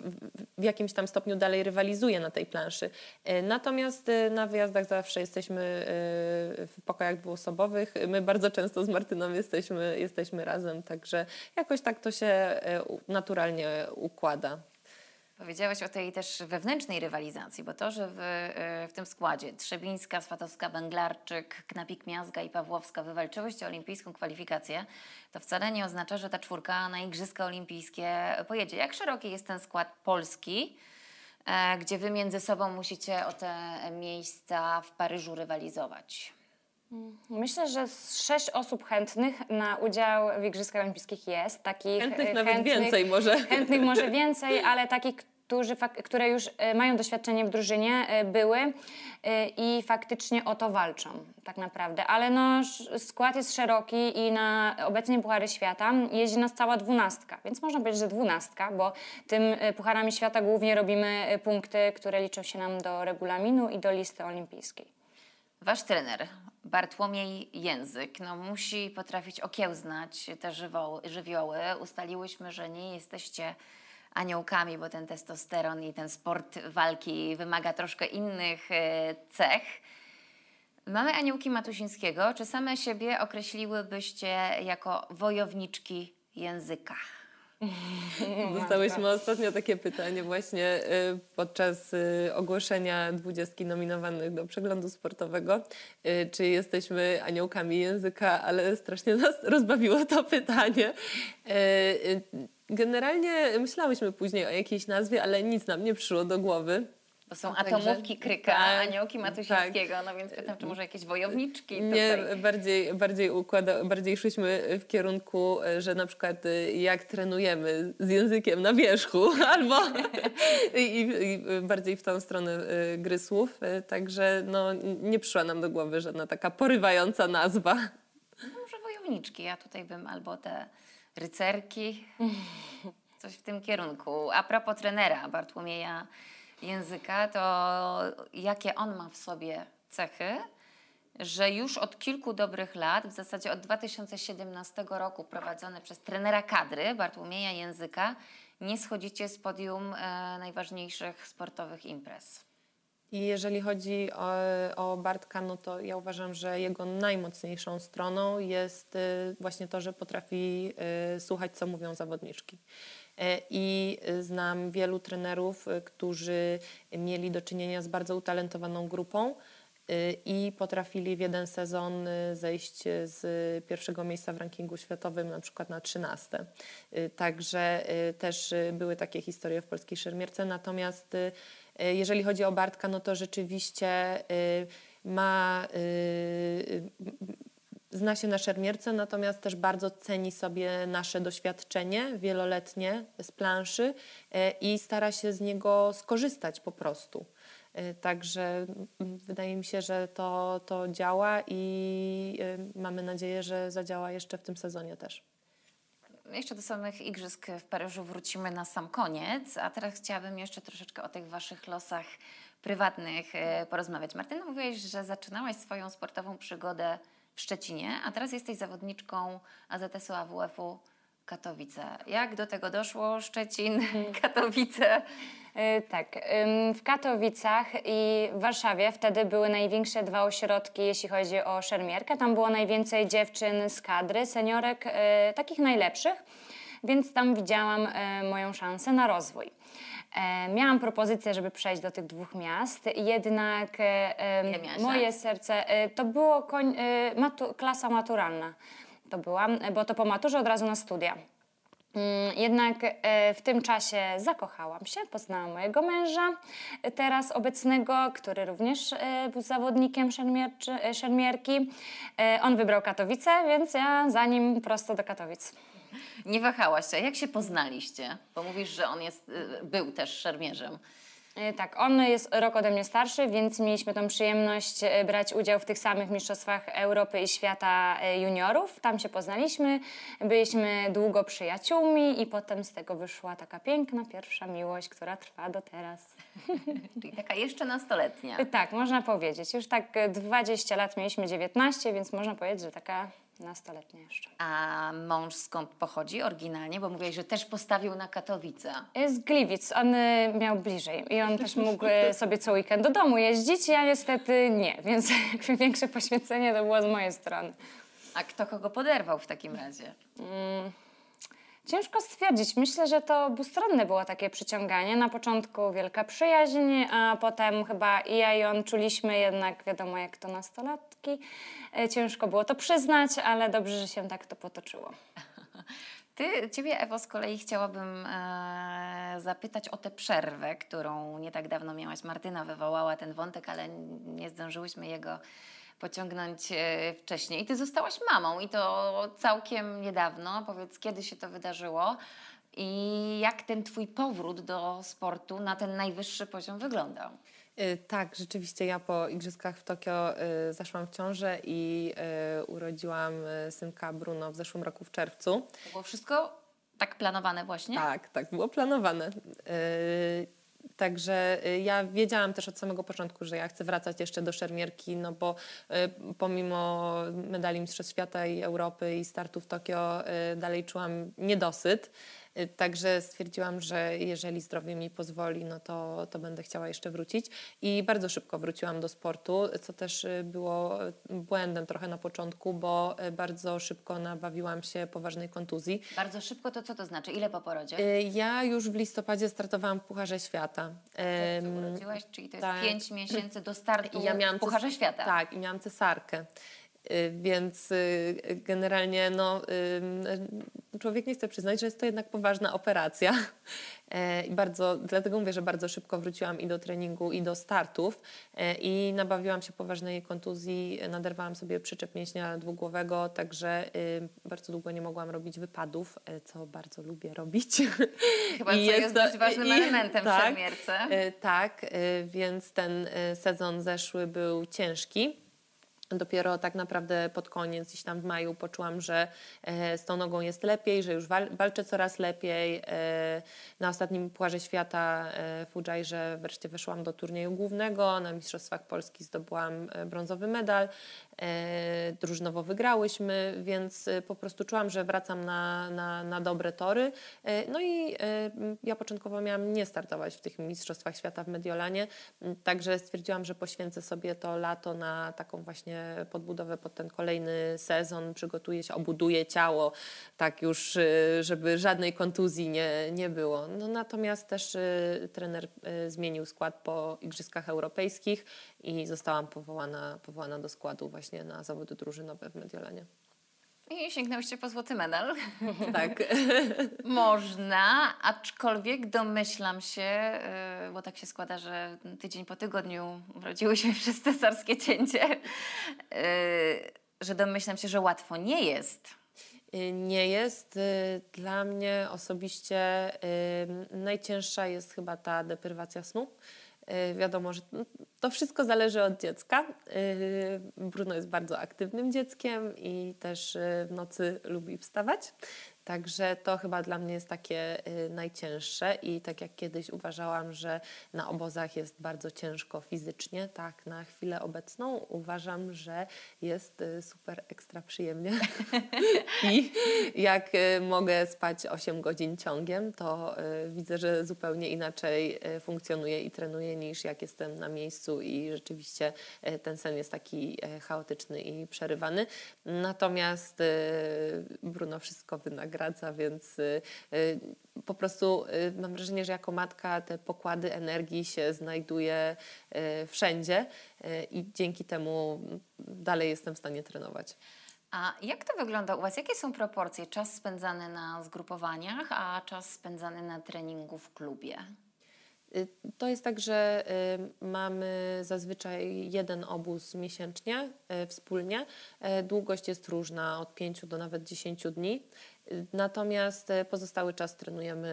w jakimś tam stopniu dalej rywalizuje na tej planszy. E, Natomiast e, na wyjazdach zawsze jesteśmy e, w pokojach dwuosobowych. My bardzo często z Martyną jesteśmy, jesteśmy razem, także jakoś tak to się naturalnie układa. Powiedziałaś o tej też wewnętrznej rywalizacji, bo to, że w, w tym składzie Trzebińska, Swatowska, Węglarczyk, Knapik, Miazga i Pawłowska wywalczyłyście olimpijską kwalifikację, to wcale nie oznacza, że ta czwórka na Igrzyska Olimpijskie pojedzie. Jak szeroki jest ten skład polski, gdzie wy między sobą musicie o te miejsca w Paryżu rywalizować? Myślę, że z sześć osób chętnych na udział w Igrzyskach Olimpijskich jest. Takich Chętnych e, nawet więcej może. Chętnych może więcej, ale takich, którzy, które już e, mają doświadczenie w drużynie, e, były e, i faktycznie o to walczą tak naprawdę. Ale no, skład jest szeroki i na obecnie Puchary Świata jeździ nas cała dwunastka, więc można powiedzieć, że dwunastka, bo tym Pucharami Świata głównie robimy punkty, które liczą się nam do regulaminu i do listy olimpijskiej. Wasz trener, Bartłomiej Język, no, musi potrafić okiełznać te żywioły. Ustaliłyśmy, że nie jesteście aniołkami, bo ten testosteron i ten sport walki wymaga troszkę innych e, cech. Mamy aniołki Matusińskiego. Czy same siebie określiłybyście jako wojowniczki języka? Dostałyśmy ostatnio takie pytanie właśnie y, podczas y, ogłoszenia dwudziestki nominowanych do przeglądu sportowego, czy jesteśmy aniołkami języka, ale strasznie nas rozbawiło to pytanie. Y, y, Generalnie myślałyśmy później o jakiejś nazwie, ale nic nam nie przyszło do głowy. Bo są atomówki Kryka, tak, aniołki Matusińskiego. No więc pytam, czy może jakieś wojowniczki Nie, tutaj? bardziej, bardziej, układa, bardziej szliśmy w kierunku, że na przykład e, jak trenujemy z językiem na wierzchu, albo i, i bardziej w tą stronę e, gry słów. E, Także no, nie przyszła nam do głowy żadna taka porywająca nazwa. No może wojowniczki. Ja tutaj bym albo te rycerki, coś w tym kierunku. A propos trenera Bartłomieja Języka, to jakie on ma w sobie cechy, że już od kilku dobrych lat, w zasadzie od 2017 roku prowadzony przez trenera kadry Bartłomieja Języka, nie schodzicie z podium e, najważniejszych sportowych imprez. I jeżeli chodzi o, o Bartka, no to ja uważam, że jego najmocniejszą stroną jest y, właśnie to, że potrafi y, słuchać, co mówią zawodniczki. I znam wielu trenerów, którzy mieli do czynienia z bardzo utalentowaną grupą i potrafili w jeden sezon zejść z pierwszego miejsca w rankingu światowym na przykład na 13. Y, Także też były takie historie w polskiej szermierce. Natomiast jeżeli chodzi o Bartka, no to rzeczywiście y, ma y, y, zna się na szermierce, natomiast też bardzo ceni sobie nasze doświadczenie wieloletnie z planszy i stara się z niego skorzystać po prostu. Także mm, wydaje mi się, że to, to działa i mamy nadzieję, że zadziała jeszcze w tym sezonie też. Jeszcze do samych igrzysk w Paryżu wrócimy na sam koniec, a teraz chciałabym jeszcze troszeczkę o tych waszych losach prywatnych e, porozmawiać. Martyna, mówiłaś, że zaczynałaś swoją sportową przygodę w Szczecinie, a teraz jesteś zawodniczką AZS-u AWF-u Katowice. Jak do tego doszło? Szczecin, Katowice? Y, Tak, w Katowicach i w Warszawie wtedy były największe dwa ośrodki, jeśli chodzi o szermierkę. Tam było najwięcej dziewczyn z kadry, seniorek, y, takich najlepszych, więc tam widziałam y, moją szansę na rozwój. E, Miałam propozycję, żeby przejść do tych dwóch miast, jednak e, moje lat? serce, e, to było koń, e, matu, klasa maturalna, to była, bo to po maturze od razu na studia. Mm, Jednak e, w tym czasie zakochałam się, poznałam mojego męża, teraz obecnego, który również e, był zawodnikiem e, szermierki. On wybrał Katowice, więc ja za nim prosto do Katowic. Nie wahałaś się. Jak się poznaliście? Bo mówisz, że on jest, był też szermierzem. E, Tak, on jest rok ode mnie starszy, więc mieliśmy tą przyjemność e, brać udział w tych samych mistrzostwach Europy i świata e, juniorów. Tam się poznaliśmy, byliśmy długo przyjaciółmi i potem z tego wyszła taka piękna pierwsza miłość, która trwa do teraz. Czyli taka jeszcze nastoletnia. Tak, można powiedzieć. Już tak e, 20 lat mieliśmy 19, więc można powiedzieć, że taka nastoletnia jeszcze. A mąż skąd pochodzi oryginalnie? Bo mówiłeś, że też postawił na Katowice. Z Gliwic, on e, miał bliżej i on też mógł e, sobie co weekend do domu jeździć, ja niestety nie, więc jakby większe poświęcenie to było z mojej strony. A kto kogo poderwał w takim razie? Ciężko stwierdzić. Myślę, że to obustronne było takie przyciąganie. Na początku wielka przyjaźń, a potem chyba i ja i on czuliśmy jednak, wiadomo jak to nastolatki. E, Ciężko było to przyznać, ale dobrze, że się tak to potoczyło. Ty, ciebie, Ewo, z kolei chciałabym e, zapytać o tę przerwę, którą nie tak dawno miałaś. Martyna wywołała ten wątek, ale nie zdążyłyśmy jego pociągnąć e, wcześniej. I ty zostałaś mamą i to całkiem niedawno. Powiedz, kiedy się to wydarzyło i jak ten twój powrót do sportu na ten najwyższy poziom wyglądał? Y, Tak, rzeczywiście ja po igrzyskach w Tokio y, zaszłam w ciążę i y, urodziłam synka Bruno w zeszłym roku w czerwcu. To było wszystko tak planowane właśnie? Tak, tak, było planowane. Także ja wiedziałam też od samego początku, że ja chcę wracać jeszcze do szermierki, no bo pomimo medali Mistrzostw Świata i Europy i startu w Tokio dalej czułam niedosyt. Y, Także stwierdziłam, że jeżeli zdrowie mi pozwoli, no to, to będę chciała jeszcze wrócić. I bardzo szybko wróciłam do sportu, co też y, było y, błędem trochę na początku, bo bardzo szybko nabawiłam się poważnej kontuzji. Bardzo szybko to co to znaczy? Ile po porodzie? Ja już w listopadzie startowałam w Pucharze Świata. Ym, urodziłaś? Czyli to jest tak. 5 miesięcy do startu I ja miałam Pucharze Świata. Tak, i miałam cesarkę. Y, Więc y, generalnie no, człowiek nie chce przyznać, że jest to jednak poważna operacja. E, I bardzo, dlatego mówię, że bardzo szybko wróciłam i do treningu, i do startów. E, I nabawiłam się poważnej kontuzji, naderwałam sobie przyczep mięśnia dwugłowego, także y, bardzo długo nie mogłam robić wypadów, e, co bardzo lubię robić. Chyba I co jest to- dość ważnym i- elementem w tak. szermierce. E, Tak, więc ten sezon zeszły był ciężki. Dopiero tak naprawdę pod koniec, gdzieś tam w maju, poczułam, że e, z tą nogą jest lepiej, że już wal, walczę coraz lepiej. E, Na ostatnim Pucharze Świata e, w Udżajrze wreszcie weszłam do turnieju głównego. Na Mistrzostwach Polski zdobyłam brązowy medal. E, Drużynowo wygrałyśmy, więc e, po prostu czułam, że wracam na, na, na dobre tory. E, No i ja początkowo miałam nie startować w tych Mistrzostwach Świata w Mediolanie, także stwierdziłam, że poświęcę sobie to lato na taką właśnie podbudowę pod ten kolejny sezon, przygotuję się, obuduję ciało, tak już, żeby żadnej kontuzji nie, nie było. No, natomiast też trener zmienił skład po Igrzyskach Europejskich i zostałam powołana, powołana do składu właśnie na zawody drużynowe w Mediolanie. I sięgnęłyście po złoty medal. Tak. Można, aczkolwiek domyślam się, yy, bo tak się składa, że tydzień po tygodniu urodziłyśmy przez cesarskie cięcie, yy, że domyślam się, że łatwo nie jest. Y, Nie jest. Y, Dla mnie osobiście y, najcięższa jest chyba ta deprywacja snu. Y, Wiadomo, że to wszystko zależy od dziecka. Y, Bruno jest bardzo aktywnym dzieckiem i też y, w nocy lubi wstawać. Także to chyba dla mnie jest takie y, najcięższe i tak jak kiedyś uważałam, że na obozach jest bardzo ciężko fizycznie, tak na chwilę obecną uważam, że jest y, super ekstra przyjemnie. I jak y, mogę spać 8 godzin ciągiem, to widzę, że zupełnie inaczej funkcjonuję i trenuję niż jak jestem na miejscu i rzeczywiście ten sen jest taki chaotyczny i przerywany. Natomiast Bruno wszystko wynagradza, więc y, y, po prostu y, mam wrażenie, że jako matka te pokłady energii się znajduje wszędzie i dzięki temu dalej jestem w stanie trenować. A jak to wygląda u Was? Jakie są proporcje? Czas spędzany na zgrupowaniach, a czas spędzany na treningu w klubie? To jest tak, że mamy zazwyczaj jeden obóz miesięcznie wspólnie. Długość jest różna, od 5 do nawet 10 dni. Natomiast y, pozostały czas trenujemy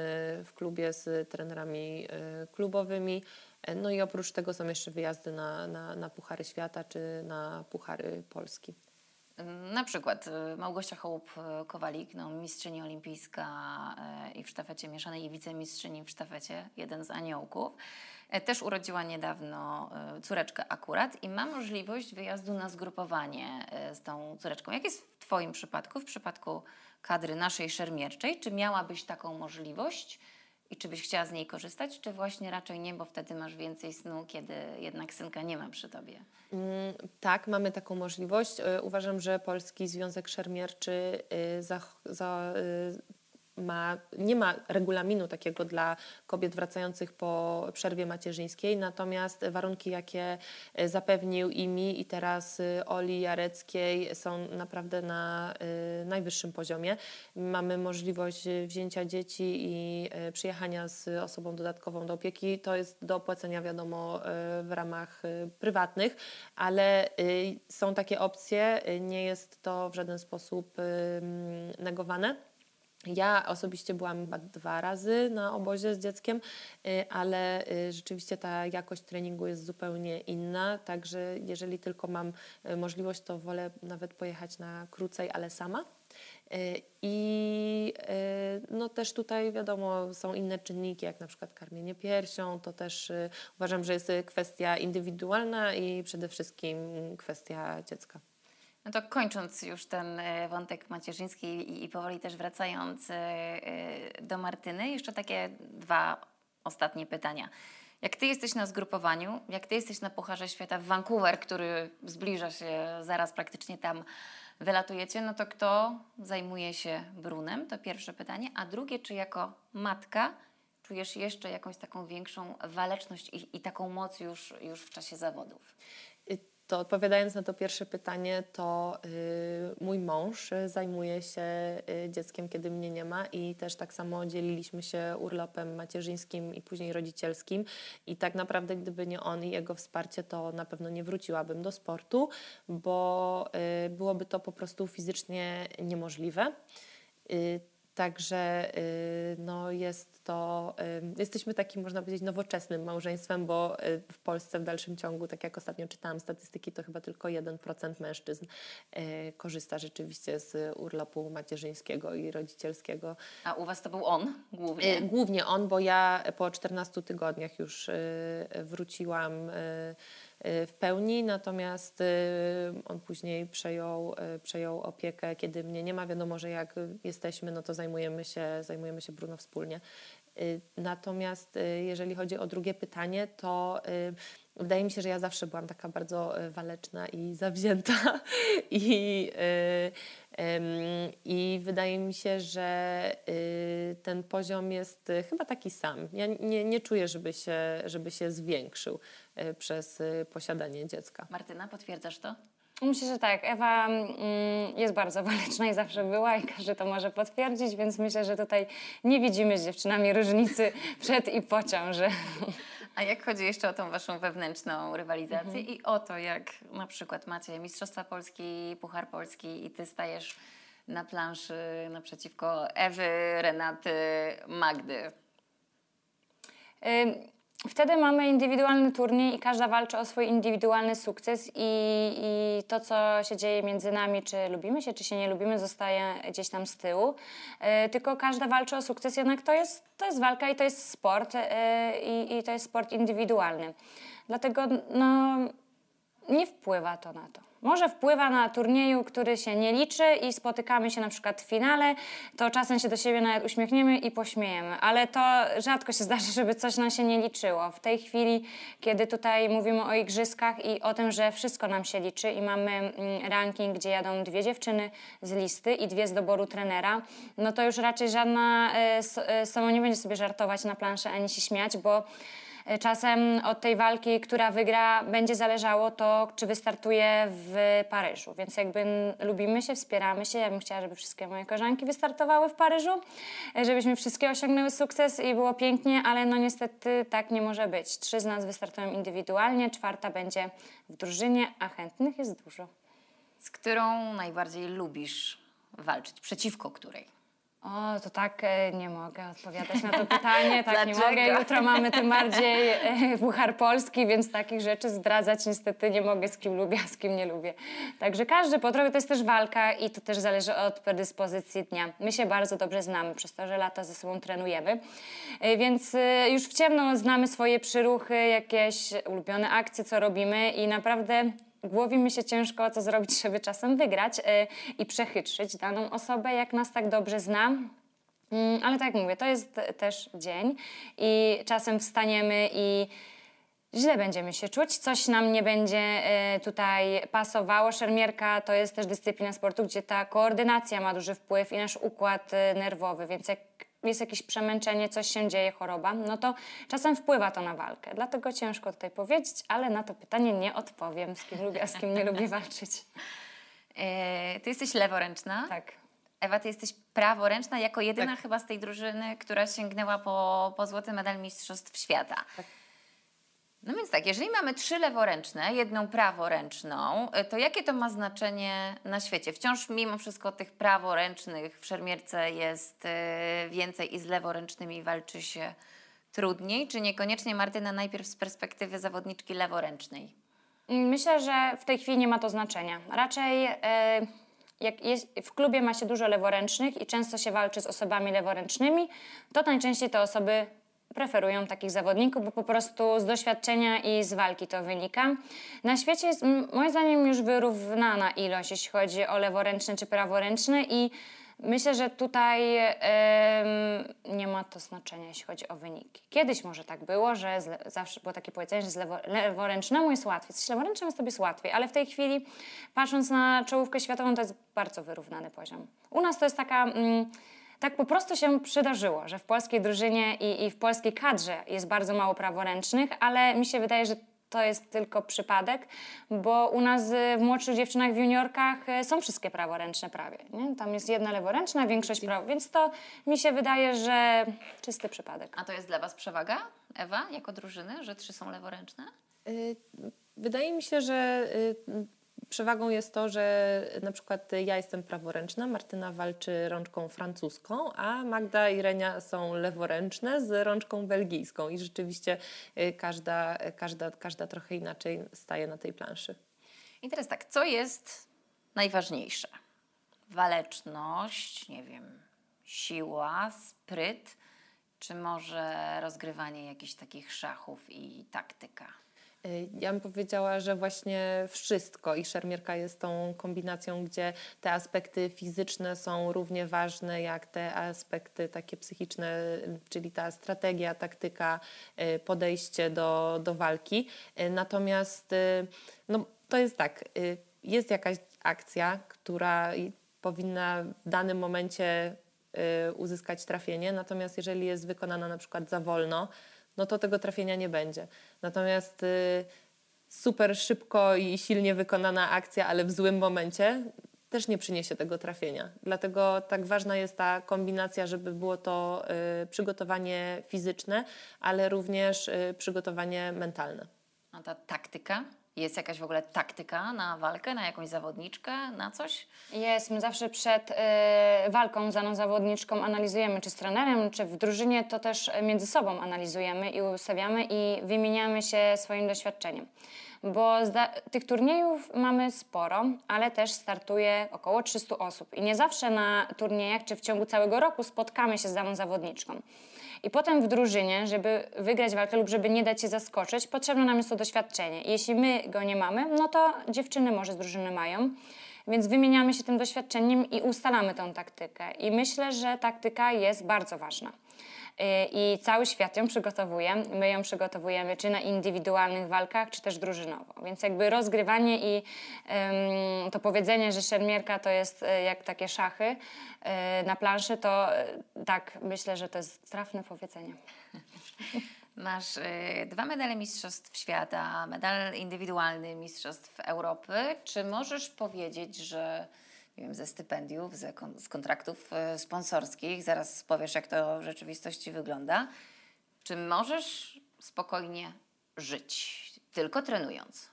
w klubie z trenerami y, klubowymi. Y, No i oprócz tego są jeszcze wyjazdy na, na, na Puchary Świata czy na Puchary Polski. Na przykład Małgosia Hołup-Kowalik, no, mistrzyni olimpijska i w sztafecie mieszanej i wicemistrzyni w sztafecie, jeden z aniołków. E, Też urodziła niedawno córeczkę akurat i ma możliwość wyjazdu na zgrupowanie z tą córeczką. Jak jest w Twoim przypadku, w przypadku kadry naszej szermierczej? Czy miałabyś taką możliwość i czy byś chciała z niej korzystać, czy właśnie raczej nie, bo wtedy masz więcej snu, kiedy jednak synka nie ma przy Tobie? Mm, Tak, mamy taką możliwość. Y, Uważam, że Polski Związek Szermierczy y, za, za, y, ma, nie ma regulaminu takiego dla kobiet wracających po przerwie macierzyńskiej, natomiast warunki, jakie y, zapewnił i mi, i teraz y, Oli Jareckiej są naprawdę na y, najwyższym poziomie. Mamy możliwość wzięcia dzieci i przyjechania z osobą dodatkową do opieki. To jest do opłacenia, wiadomo, w ramach prywatnych, ale są takie opcje, nie jest to w żaden sposób negowane. Ja osobiście byłam chyba dwa razy na obozie z dzieckiem, y, ale y, rzeczywiście ta jakość treningu jest zupełnie inna, także jeżeli tylko mam y, możliwość, to wolę nawet pojechać na krócej, ale sama. I no też tutaj wiadomo, są inne czynniki, jak na przykład karmienie piersią, to też uważam, że jest kwestia indywidualna i przede wszystkim kwestia dziecka. No to kończąc już ten e, wątek macierzyński i, powoli też wracając e, e, do Martyny, jeszcze takie dwa ostatnie pytania. Jak ty jesteś na zgrupowaniu, jak ty jesteś na Pucharze Świata w Vancouver, który zbliża się zaraz praktycznie tam wylatujecie, no to kto zajmuje się Brunem? To pierwsze pytanie. A drugie, czy jako matka czujesz jeszcze jakąś taką większą waleczność i, i taką moc już, już w czasie zawodów? To odpowiadając na to pierwsze pytanie, to y, mój mąż zajmuje się y, dzieckiem, kiedy mnie nie ma i też tak samo dzieliliśmy się urlopem macierzyńskim i później rodzicielskim i tak naprawdę gdyby nie on i jego wsparcie, to na pewno nie wróciłabym do sportu, bo y, byłoby to po prostu fizycznie niemożliwe. Y, Także y, no jest to, y, jesteśmy takim, można powiedzieć, nowoczesnym małżeństwem, bo y, w Polsce w dalszym ciągu, tak jak ostatnio czytałam statystyki, to chyba tylko 1% mężczyzn korzysta rzeczywiście z urlopu macierzyńskiego i rodzicielskiego. A u was to był on głównie? Głównie on, bo ja po 14 tygodniach już wróciłam w pełni, natomiast y, on później przejął, y, przejął opiekę, kiedy mnie nie ma. Wiadomo, że jak jesteśmy, no to zajmujemy się, zajmujemy się Bruno wspólnie. Y, Natomiast y, jeżeli chodzi o drugie pytanie, to y, wydaje mi się, że ja zawsze byłam taka bardzo y, waleczna i zawzięta i, y, i wydaje mi się, że y, ten poziom jest y, chyba taki sam. Ja nie, nie czuję, żeby się, żeby się zwiększył y, przez y, posiadanie dziecka. Martyna, potwierdzasz to? Myślę, że tak. Ewa mm, jest bardzo waleczna i zawsze była i każdy to może potwierdzić, więc myślę, że tutaj nie widzimy z dziewczynami różnicy przed i po ciąży. A jak chodzi jeszcze o tą waszą wewnętrzną rywalizację i o to, jak na przykład macie Mistrzostwa Polski, Puchar Polski i ty stajesz na planszy naprzeciwko Ewy, Renaty, Magdy. Ym, Wtedy mamy indywidualny turniej i każda walczy o swój indywidualny sukces i, i to, co się dzieje między nami, czy lubimy się, czy się nie lubimy, zostaje gdzieś tam z tyłu. E, tylko każda walczy o sukces, jednak to jest, to jest walka i to jest sport e, i, to jest sport indywidualny. Dlatego no, nie wpływa to na to. Może wpływa na turnieju, który się nie liczy i spotykamy się na przykład w finale, to czasem się do siebie nawet uśmiechniemy i pośmiejemy, ale to rzadko się zdarza, żeby coś nam się nie liczyło. W tej chwili, kiedy tutaj mówimy o igrzyskach i o tym, że wszystko nam się liczy i mamy mm, ranking, gdzie jadą dwie dziewczyny z listy i dwie z doboru trenera, no to już raczej żadna s- e, sama nie będzie sobie żartować na planszę ani się śmiać, bo Czasem od tej walki, która wygra, będzie zależało to, czy wystartuje w Paryżu. Więc jakby lubimy się, wspieramy się. Ja bym chciała, żeby wszystkie moje koleżanki wystartowały w Paryżu, żebyśmy wszystkie osiągnęły sukces i było pięknie, ale no niestety tak nie może być. Trzy z nas wystartują indywidualnie, czwarta będzie w drużynie, a chętnych jest dużo. Z którą najbardziej lubisz walczyć? Przeciwko której? O, to tak e, nie mogę odpowiadać na to pytanie, tak nie mogę. Jutro mamy tym bardziej e, Puchar Polski, więc takich rzeczy zdradzać niestety nie mogę, z kim lubię, a z kim nie lubię. Także każdy po trochę to jest też walka i to też zależy od predyspozycji dnia. My się bardzo dobrze znamy, przez to, że lata ze sobą trenujemy, E, więc już w ciemno znamy swoje przyruchy, jakieś ulubione akcje, co robimy i naprawdę głowi mi się ciężko, co zrobić, żeby czasem wygrać y, i przechytrzyć daną osobę, jak nas tak dobrze zna. Mm, ale tak jak mówię, to jest też dzień i czasem wstaniemy i źle będziemy się czuć, coś nam nie będzie e, tutaj pasowało. Szermierka to jest też dyscyplina sportu, gdzie ta koordynacja ma duży wpływ i nasz układ e, nerwowy, więc jak jest jakieś przemęczenie, coś się dzieje, choroba, no to czasem wpływa to na walkę. Dlatego ciężko tutaj powiedzieć, ale na to pytanie nie odpowiem, z kim lubię, a z kim nie lubię walczyć. E, ty jesteś leworęczna. Tak. Ewa, ty jesteś praworęczna, jako jedyna chyba z tej drużyny, która sięgnęła po, po złoty medal Mistrzostw Świata. No więc tak, jeżeli mamy trzy leworęczne, jedną praworęczną, y, to jakie to ma znaczenie na świecie? Wciąż mimo wszystko tych praworęcznych w szermierce jest y, więcej i z leworęcznymi walczy się trudniej, czy niekoniecznie Martyna najpierw z perspektywy zawodniczki leworęcznej? Myślę, że w tej chwili nie ma to znaczenia. Raczej e, jak jest, w klubie ma się dużo leworęcznych i często się walczy z osobami leworęcznymi, to najczęściej te osoby preferują takich zawodników, bo po prostu z doświadczenia i z walki to wynika. Na świecie jest moim zdaniem już wyrównana ilość, jeśli chodzi o leworęczne czy praworęczne i myślę, że tutaj em, nie ma to znaczenia, jeśli chodzi o wyniki. Kiedyś może tak było, że zawsze było takie powiedzenie, że z lewo, leworęcznemu jest łatwiej. Z leworęcznym jest jest łatwiej, ale w tej chwili patrząc na czołówkę światową to jest bardzo wyrównany poziom. U nas to jest taka... Mm, tak po prostu się przydarzyło, że w polskiej drużynie i, i w polskiej kadrze jest bardzo mało praworęcznych, ale mi się wydaje, że to jest tylko przypadek, bo u nas y, w młodszych dziewczynach w juniorkach y, są wszystkie praworęczne prawie. Nie? Tam jest jedna leworęczna, większość prawo, więc to mi się wydaje, że czysty przypadek. A to jest dla Was przewaga, Ewa, jako drużyny, że trzy są leworęczne? Y, Wydaje mi się, że przewagą jest to, że na przykład ja jestem praworęczna, Martyna walczy rączką francuską, a Magda i Renia są leworęczne z rączką belgijską i rzeczywiście y, każda, każda, każda trochę inaczej staje na tej planszy. I teraz tak, co jest najważniejsze? Waleczność, nie wiem, siła, spryt, czy może rozgrywanie jakichś takich szachów i taktyka? Y, Ja bym powiedziała, że właśnie wszystko i szermierka jest tą kombinacją, gdzie te aspekty fizyczne są równie ważne jak te aspekty takie psychiczne, czyli ta strategia, taktyka, y, podejście do, do walki. Y, Natomiast no, to jest tak, jest jakaś akcja, która powinna w danym momencie uzyskać trafienie, natomiast jeżeli jest wykonana na przykład za wolno, no to tego trafienia nie będzie. Natomiast y, super szybko i silnie wykonana akcja, ale w złym momencie też nie przyniesie tego trafienia. Dlatego tak ważna jest ta kombinacja, żeby było to y, przygotowanie fizyczne, ale również y, przygotowanie mentalne. A ta taktyka? Jest jakaś w ogóle taktyka na walkę, na jakąś zawodniczkę, na coś? Jest, my zawsze przed e, walką z daną zawodniczką analizujemy, czy z trenerem, czy w drużynie, to też między sobą analizujemy i ustawiamy i wymieniamy się swoim doświadczeniem. Bo tych turniejów mamy sporo, ale też startuje około 300 osób i nie zawsze na turniejach, czy w ciągu całego roku spotkamy się z daną zawodniczką. I potem w drużynie, żeby wygrać walkę lub żeby nie dać się zaskoczyć, potrzebne nam jest to doświadczenie. Jeśli my go nie mamy, no to dziewczyny może z drużyny mają. Więc wymieniamy się tym doświadczeniem i ustalamy tą taktykę. I myślę, że taktyka jest bardzo ważna. Yy, I cały świat ją przygotowuje. My ją przygotowujemy czy na indywidualnych walkach, czy też drużynowo. Więc jakby rozgrywanie i to powiedzenie, że szermierka to jest y, jak takie szachy y, na planszy, to y, tak, myślę, że to jest trafne powiedzenie. Masz y, dwa medale Mistrzostw Świata, medal indywidualny Mistrzostw Europy. Czy możesz powiedzieć, że wiem, ze stypendiów, ze kon- z kontraktów y, sponsorskich, zaraz powiesz, jak to w rzeczywistości wygląda, czy możesz spokojnie żyć, tylko trenując?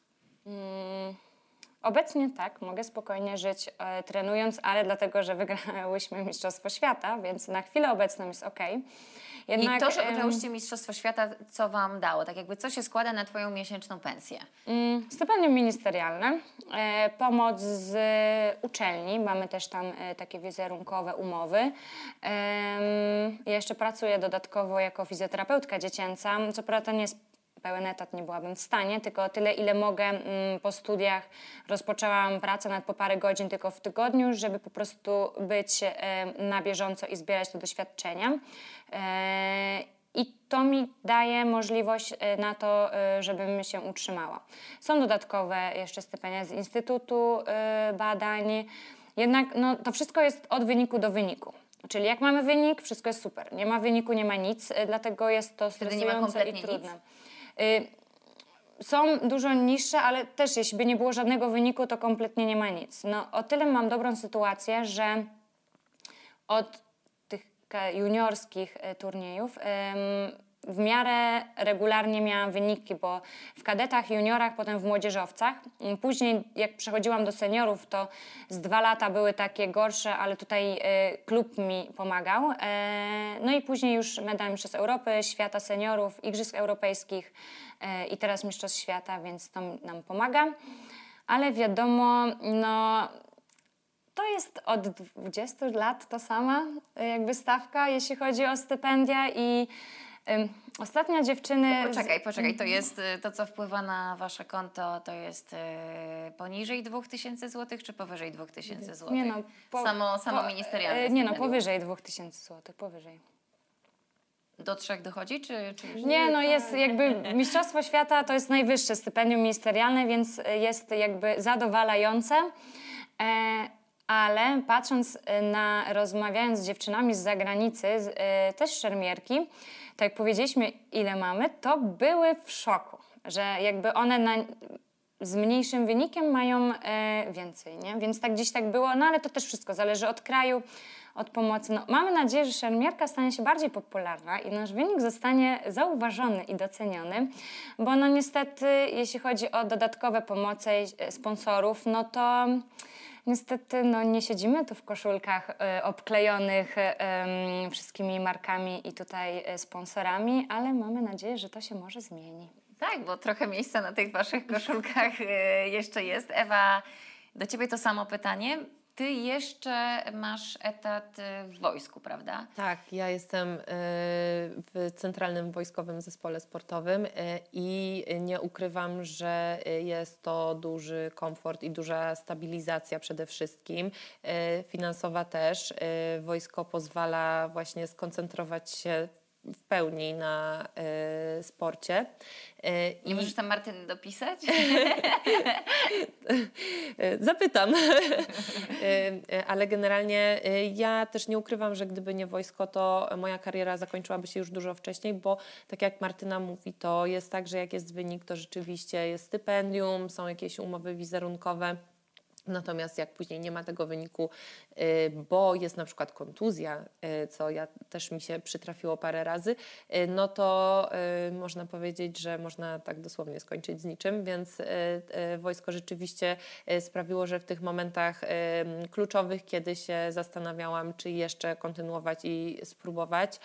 Obecnie tak, mogę spokojnie żyć e, trenując, ale dlatego, że wygrałyśmy Mistrzostwo Świata, więc na chwilę obecną jest ok. I to, że wygrałyście Mistrzostwo Świata, co Wam dało? Tak jakby, co się składa na Twoją miesięczną pensję? Mm, Stypendium ministerialne, e, pomoc z uczelni, mamy też tam e, takie wizerunkowe umowy. Ja jeszcze pracuję dodatkowo jako fizjoterapeutka dziecięca, co prawda nie jest pełen etat, nie byłabym w stanie, tylko tyle, ile mogę mm, po studiach. Rozpoczęłam pracę nawet po parę godzin tylko w tygodniu, żeby po prostu być e, na bieżąco i zbierać te doświadczenia. E, i to mi daje możliwość e, na to, żebym się utrzymała. Są dodatkowe jeszcze stypendia z Instytutu Badań. Jednak no, to wszystko jest od wyniku do wyniku. Czyli jak mamy wynik, wszystko jest super. Nie ma wyniku, nie ma nic, dlatego jest to Wtedy stresujące i trudne. nic? Y, Są dużo niższe, ale też jeśli by nie było żadnego wyniku, to kompletnie nie ma nic. No, o tyle mam dobrą sytuację, że od tych juniorskich e, turniejów w miarę regularnie miałam wyniki, bo w kadetach, juniorach, potem w młodzieżowcach. Później jak przechodziłam do seniorów, to z dwa lata były takie gorsze, ale tutaj e, klub mi pomagał. E, no i później już medal Mistrzostw Europy, Świata Seniorów, Igrzysk Europejskich e, i teraz Mistrzostw Świata, więc to nam pomaga. Ale wiadomo, no to jest od 20 lat ta sama jakby stawka, jeśli chodzi o stypendia i Ostatnio dziewczyny... Poczekaj, poczekaj, to jest y, to, co wpływa na wasze konto, to jest y, poniżej 2000 zł, czy powyżej 2000 zł? Nie no, po- samo, samo po- ministerialne. e, Nie no, powyżej 2000 zł, powyżej. Do trzech dochodzi, czy, czy już Nie, no jest jakby Mistrzostwo Świata to jest najwyższe stypendium ministerialne, więc jest jakby zadowalające. E, ale patrząc na, rozmawiając z dziewczynami z zagranicy, z, e, też szermierki, tak jak powiedzieliśmy ile mamy, to były w szoku, że jakby one na, z mniejszym wynikiem mają e, więcej, nie? Więc tak gdzieś tak było, no ale to też wszystko zależy od kraju, od pomocy. No, mamy nadzieję, że szermierka stanie się bardziej popularna i nasz wynik zostanie zauważony i doceniony, bo no niestety, jeśli chodzi o dodatkowe pomoce e, sponsorów, no to niestety no, nie siedzimy tu w koszulkach e, obklejonych em, wszystkimi markami i tutaj e, sponsorami, ale mamy nadzieję, że to się może zmieni. Tak, bo trochę miejsca na tych waszych koszulkach y, jeszcze jest. Ewa, do ciebie to samo pytanie. Ty jeszcze masz etat y, w wojsku, prawda? Tak, ja jestem e, w Centralnym Wojskowym Zespole Sportowym e, i nie ukrywam, że jest to duży komfort i duża stabilizacja przede wszystkim, finansowa też. Wojsko pozwala właśnie skoncentrować się w pełni na e, sporcie. E, Nie możesz tam Martyny dopisać? Zapytam. E, Ale generalnie e, ja też nie ukrywam, że gdyby nie wojsko, to moja kariera zakończyłaby się już dużo wcześniej, bo tak jak Martyna mówi, to jest tak, że jak jest wynik, to rzeczywiście jest stypendium, są jakieś umowy wizerunkowe. Natomiast jak później nie ma tego wyniku, y, bo jest na przykład kontuzja, y, co ja też mi się przytrafiło parę razy, y, no to można powiedzieć, że można tak dosłownie skończyć z niczym, więc wojsko rzeczywiście sprawiło, że w tych momentach kluczowych, kiedy się zastanawiałam, czy jeszcze kontynuować i spróbować,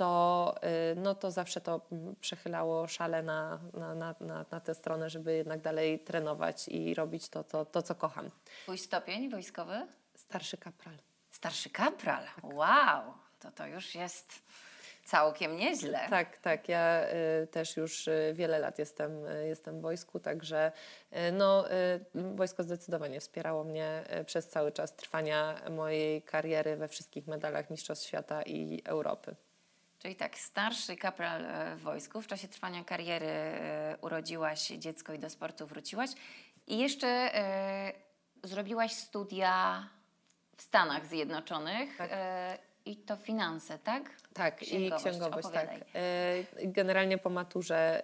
to, y, no to zawsze to mm, przechylało szale na, na, na, na, na tę stronę, żeby jednak dalej trenować i robić to, to, to co kocham. Twój stopień wojskowy? Starszy kapral. Starszy kapral. Wow, to to już jest całkiem nieźle. Tak, tak. Ja y, też już y, wiele lat jestem, y, jestem w wojsku, także no, wojsko zdecydowanie wspierało mnie przez cały czas trwania mojej kariery we wszystkich medalach Mistrzostw Świata i Europy. Czyli tak, starszy kapral e, w wojsku, w czasie trwania kariery e, urodziłaś dziecko i do sportu wróciłaś. I jeszcze e, zrobiłaś studia w Stanach Zjednoczonych e, i to finanse, tak? Tak, Księgowość, i księgowość, tak. opowiadaj. E, Generalnie po maturze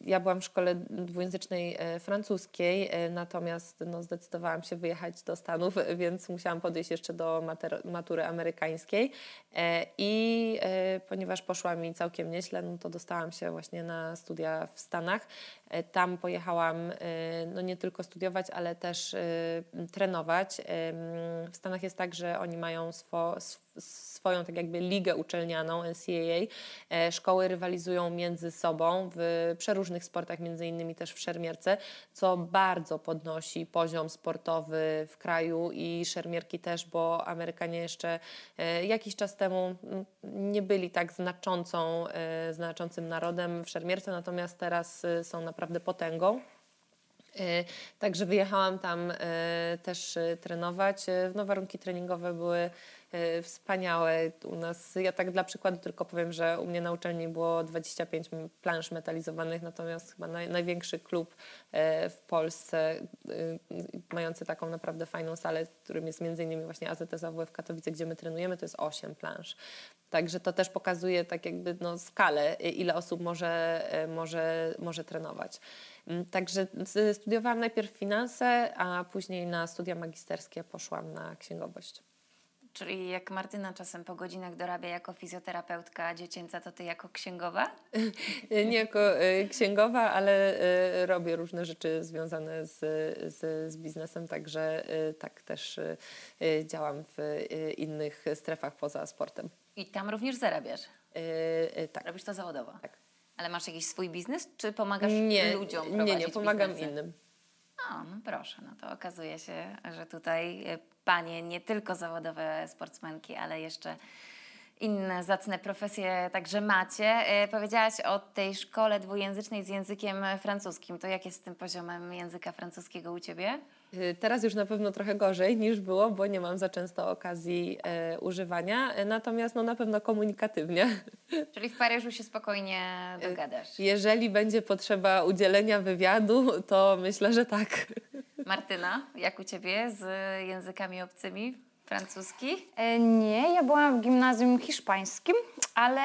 ja byłam w szkole dwujęzycznej e, francuskiej, e, natomiast no, zdecydowałam się wyjechać do Stanów, więc musiałam podejść jeszcze do matury amerykańskiej E, i ponieważ poszła mi całkiem nieźle, no to dostałam się właśnie na studia w Stanach. Tam pojechałam no nie tylko studiować, ale też trenować. W Stanach jest tak, że oni mają swo, sw- swoją tak jakby ligę uczelnianą NCAA. Szkoły rywalizują między sobą w przeróżnych sportach, między innymi też w szermierce, co bardzo podnosi poziom sportowy w kraju i szermierki też, bo Amerykanie jeszcze e, jakiś czas temu nie byli tak znaczącą, e, znaczącym narodem w szermierce, natomiast teraz e, są naprawdę potęgą. Także wyjechałam tam też trenować. No, warunki treningowe były wspaniałe. U nas, ja tak dla przykładu tylko powiem, że u mnie na uczelni było 25 m- plansz metalizowanych, natomiast chyba naj, największy klub e, w Polsce, e, mający taką naprawdę fajną salę, którym jest między innymi właśnie AZS AWF Katowice, gdzie my trenujemy, to jest 8 plansz. Także to też pokazuje tak jakby no, skalę, e, ile osób może, e, może, może trenować. Mm, Także studiowałam najpierw finanse, a później na studia magisterskie poszłam na księgowość. Czyli jak Martyna czasem po godzinach dorabia jako fizjoterapeutka dziecięca, to ty jako księgowa? Nie jako e, księgowa, ale e, robię różne rzeczy związane z, z, z biznesem, także e, tak też działam w innych strefach poza sportem. I tam również zarabiasz. E, Tak. Robisz to zawodowo. Tak. Ale masz jakiś swój biznes, czy pomagasz Nie, ludziom nie, prowadzić nie, pomagam biznesy? innym. O, no proszę, no to okazuje się, że tutaj e, panie nie tylko zawodowe sportsmenki, ale jeszcze inne zacne profesje także macie. E, Powiedziałaś o tej szkole dwujęzycznej z językiem francuskim. To jak jest z tym poziomem języka francuskiego u Ciebie? Y, Teraz już na pewno trochę gorzej niż było, bo nie mam za często okazji e, używania, e, natomiast no, na pewno komunikatywnie. Czyli w Paryżu się spokojnie dogadasz. Jeżeli będzie potrzeba udzielenia wywiadu, to myślę, że tak. Martyna, jak u Ciebie z językami obcymi? Francuski? E, Nie, ja byłam w gimnazjum hiszpańskim, ale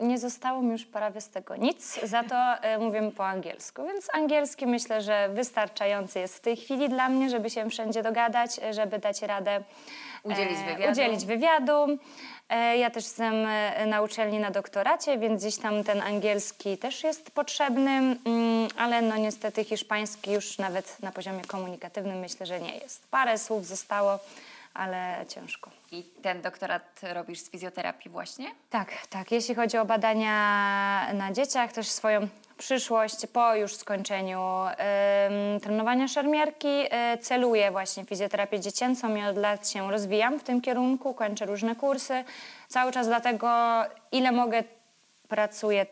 nie zostało mi już prawie z tego nic. Za to e, mówię po angielsku, więc angielski myślę, że wystarczający jest w tej chwili dla mnie, żeby się wszędzie dogadać, e, żeby dać radę Udzielić wywiadu. Udzielić wywiadu. Ja też jestem na uczelni na doktoracie, więc gdzieś tam ten angielski też jest potrzebny, mm, ale no niestety hiszpański już nawet na poziomie komunikatywnym myślę, że nie jest. Parę słów zostało, ale ciężko. I ten doktorat robisz z fizjoterapii właśnie? Tak, tak. Jeśli chodzi o badania na dzieciach, też swoją przyszłość po już skończeniu em, trenowania szermierki e, celuję właśnie fizjoterapię dziecięcą i od lat się rozwijam w tym kierunku, kończę różne kursy. Cały czas dlatego, ile mogę, pracuję,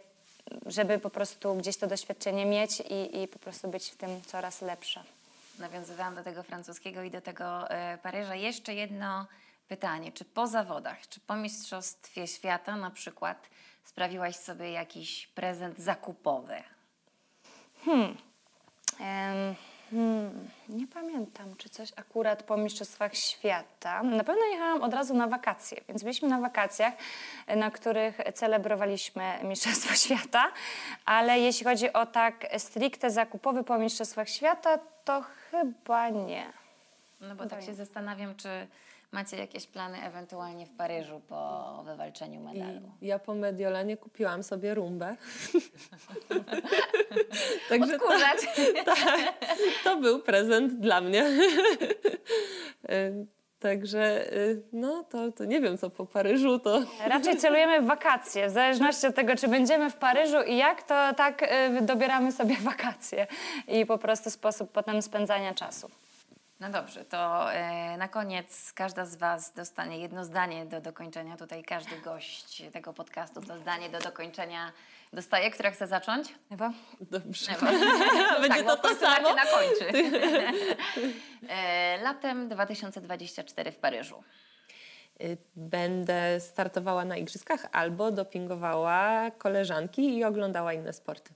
żeby po prostu gdzieś to doświadczenie mieć i, i po prostu być w tym coraz lepsza. Nawiązywałam do tego francuskiego i do tego e, Paryża. Jeszcze jedno pytanie. Czy po zawodach, czy po Mistrzostwie Świata na przykład sprawiłaś sobie jakiś prezent zakupowy? Em, hmm, nie pamiętam, czy coś akurat po Mistrzostwach Świata. Na pewno jechałam od razu na wakacje, więc byliśmy na wakacjach, e, na których celebrowaliśmy Mistrzostwo Świata, ale jeśli chodzi o tak stricte zakupowy po Mistrzostwach Świata, to chyba nie. No bo tak się zastanawiam, czy macie jakieś plany ewentualnie w Paryżu po wywalczeniu I medalu. ja po Mediolanie kupiłam sobie rumbę. Także to, Kurzać. to był prezent dla mnie. Y, Także y, no to, to nie wiem co po Paryżu, to Raczej celujemy w wakacje, w zależności od tego, czy będziemy w Paryżu i jak, to tak y, dobieramy sobie wakacje i po prostu sposób potem spędzania czasu. No dobrze, to e, na koniec każda z Was dostanie jedno zdanie do dokończenia. Tutaj każdy gość tego podcastu to zdanie do dokończenia dostaje. Która chce zacząć? Ewa? dobrze. Ewa. Będzie tak, to to samo? Martyna kończy. e, latem 2024 w Paryżu. Y, Będę startowała na igrzyskach albo dopingowała koleżanki i oglądała inne sporty.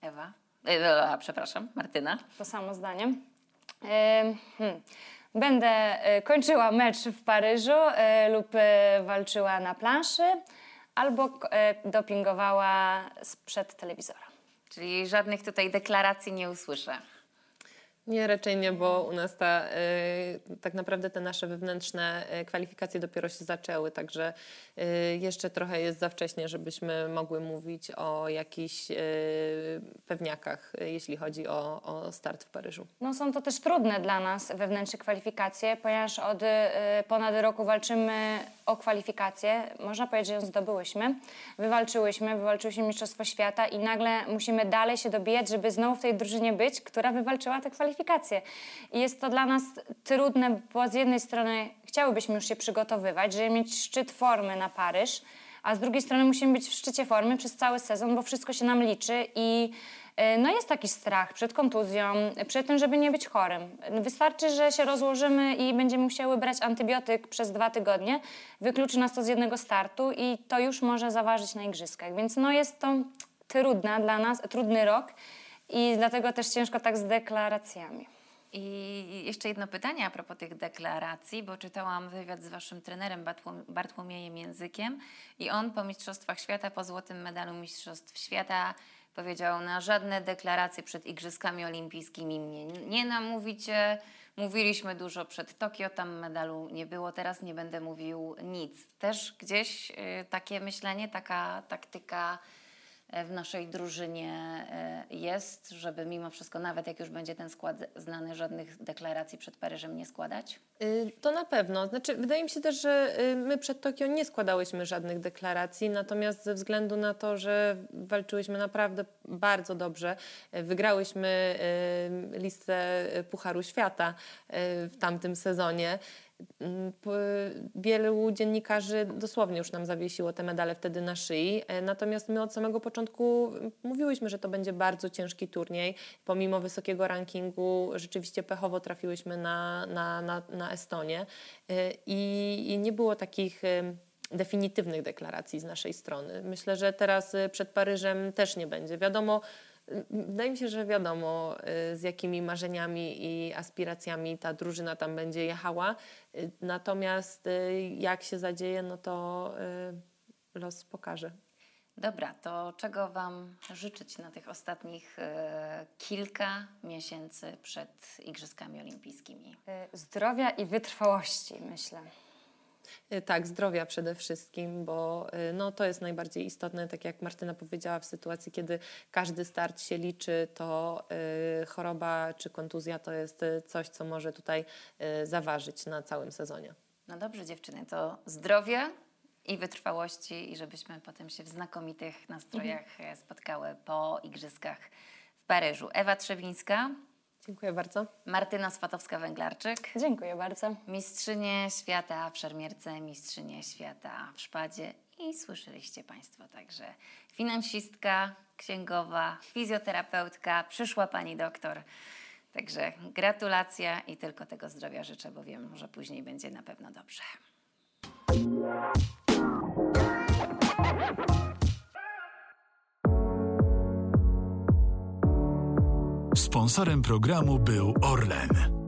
Ewa. E, a, przepraszam, Martyna. To samo zdanie. Em, hmm. Będę e, kończyła mecz w Paryżu e, lub e, walczyła na planszy albo e, dopingowała sprzed telewizora. Czyli żadnych tutaj deklaracji nie usłyszę. Nie, raczej nie, bo u nas ta, y, tak naprawdę te nasze wewnętrzne y, kwalifikacje dopiero się zaczęły, także y, jeszcze trochę jest za wcześnie, żebyśmy mogły mówić o jakichś pewniakach, jeśli chodzi o, o start w Paryżu. No są to też trudne dla nas wewnętrzne kwalifikacje, ponieważ od ponad roku walczymy o kwalifikacje. Można powiedzieć, że ją zdobyłyśmy. Wywalczyłyśmy, wywalczyłyśmy Mistrzostwo Świata i nagle musimy dalej się dobijać, żeby znowu w tej drużynie być, która wywalczyła te kwalifikacje. I jest to dla nas trudne, bo z jednej strony chciałybyśmy już się przygotowywać, żeby mieć szczyt formy na Paryż, a z drugiej strony musimy być w szczycie formy przez cały sezon, bo wszystko się nam liczy i e, no jest taki strach przed kontuzją, przed tym, żeby nie być chorym. Wystarczy, że się rozłożymy i będziemy musiały brać antybiotyk przez dwa tygodnie, wykluczy nas to z jednego startu i to już może zaważyć na igrzyskach. Więc no jest to trudna dla nas, trudny rok i dlatego też ciężko tak z deklaracjami. I jeszcze jedno pytanie a propos tych deklaracji, bo czytałam wywiad z waszym trenerem Bartłom- Bartłomiejem Językiem i on po Mistrzostwach Świata, po złotym medalu Mistrzostw Świata powiedział na żadne deklaracje przed Igrzyskami Olimpijskimi mnie nie namówicie. Mówiliśmy dużo przed Tokio, tam medalu nie było, teraz nie będę mówił nic. Też gdzieś y, takie myślenie, taka taktyka w naszej drużynie e, jest, żeby mimo wszystko, nawet jak już będzie ten skład znany, żadnych deklaracji przed Paryżem nie składać? Y, To na pewno. Znaczy, wydaje mi się też, że y, my przed Tokio nie składałyśmy żadnych deklaracji, natomiast ze względu na to, że walczyłyśmy naprawdę bardzo dobrze, y, wygrałyśmy listę Pucharu Świata w tamtym sezonie, Wielu dziennikarzy dosłownie już nam zawiesiło te medale wtedy na szyi, e, natomiast my od samego początku mówiłyśmy, że to będzie bardzo ciężki turniej. Pomimo wysokiego rankingu rzeczywiście pechowo trafiłyśmy na, na, na, na Estonię E, i, i nie było takich em, definitywnych deklaracji z naszej strony. Myślę, że teraz e, przed Paryżem też nie będzie. Wiadomo, wydaje mi się, że wiadomo e, z jakimi marzeniami i aspiracjami ta drużyna tam będzie jechała. E, Natomiast e, jak się zadzieje, no to los pokaże. Dobra, to czego Wam życzyć na tych ostatnich e, kilka miesięcy przed Igrzyskami Olimpijskimi? Y, Zdrowia i wytrwałości, myślę. E, Tak, zdrowia przede wszystkim, bo e, no, to jest najbardziej istotne. Tak jak Martyna powiedziała, w sytuacji, kiedy każdy start się liczy, to e, choroba czy kontuzja to jest coś, co może tutaj zaważyć na całym sezonie. No dobrze, dziewczyny, to zdrowia i wytrwałości i żebyśmy potem się w znakomitych nastrojach e, spotkały po Igrzyskach w Paryżu. Ewa Trzewińska, Dziękuję bardzo. Martyna Swatowska-Węglarczyk, Dziękuję bardzo. mistrzynie świata w szermierce, mistrzynie świata w szpadzie i słyszeliście Państwo także finansistka, księgowa, fizjoterapeutka, przyszła Pani doktor. Także gratulacja i tylko tego zdrowia życzę, bo wiem, że później będzie na pewno dobrze. Sponsorem programu był Orlen.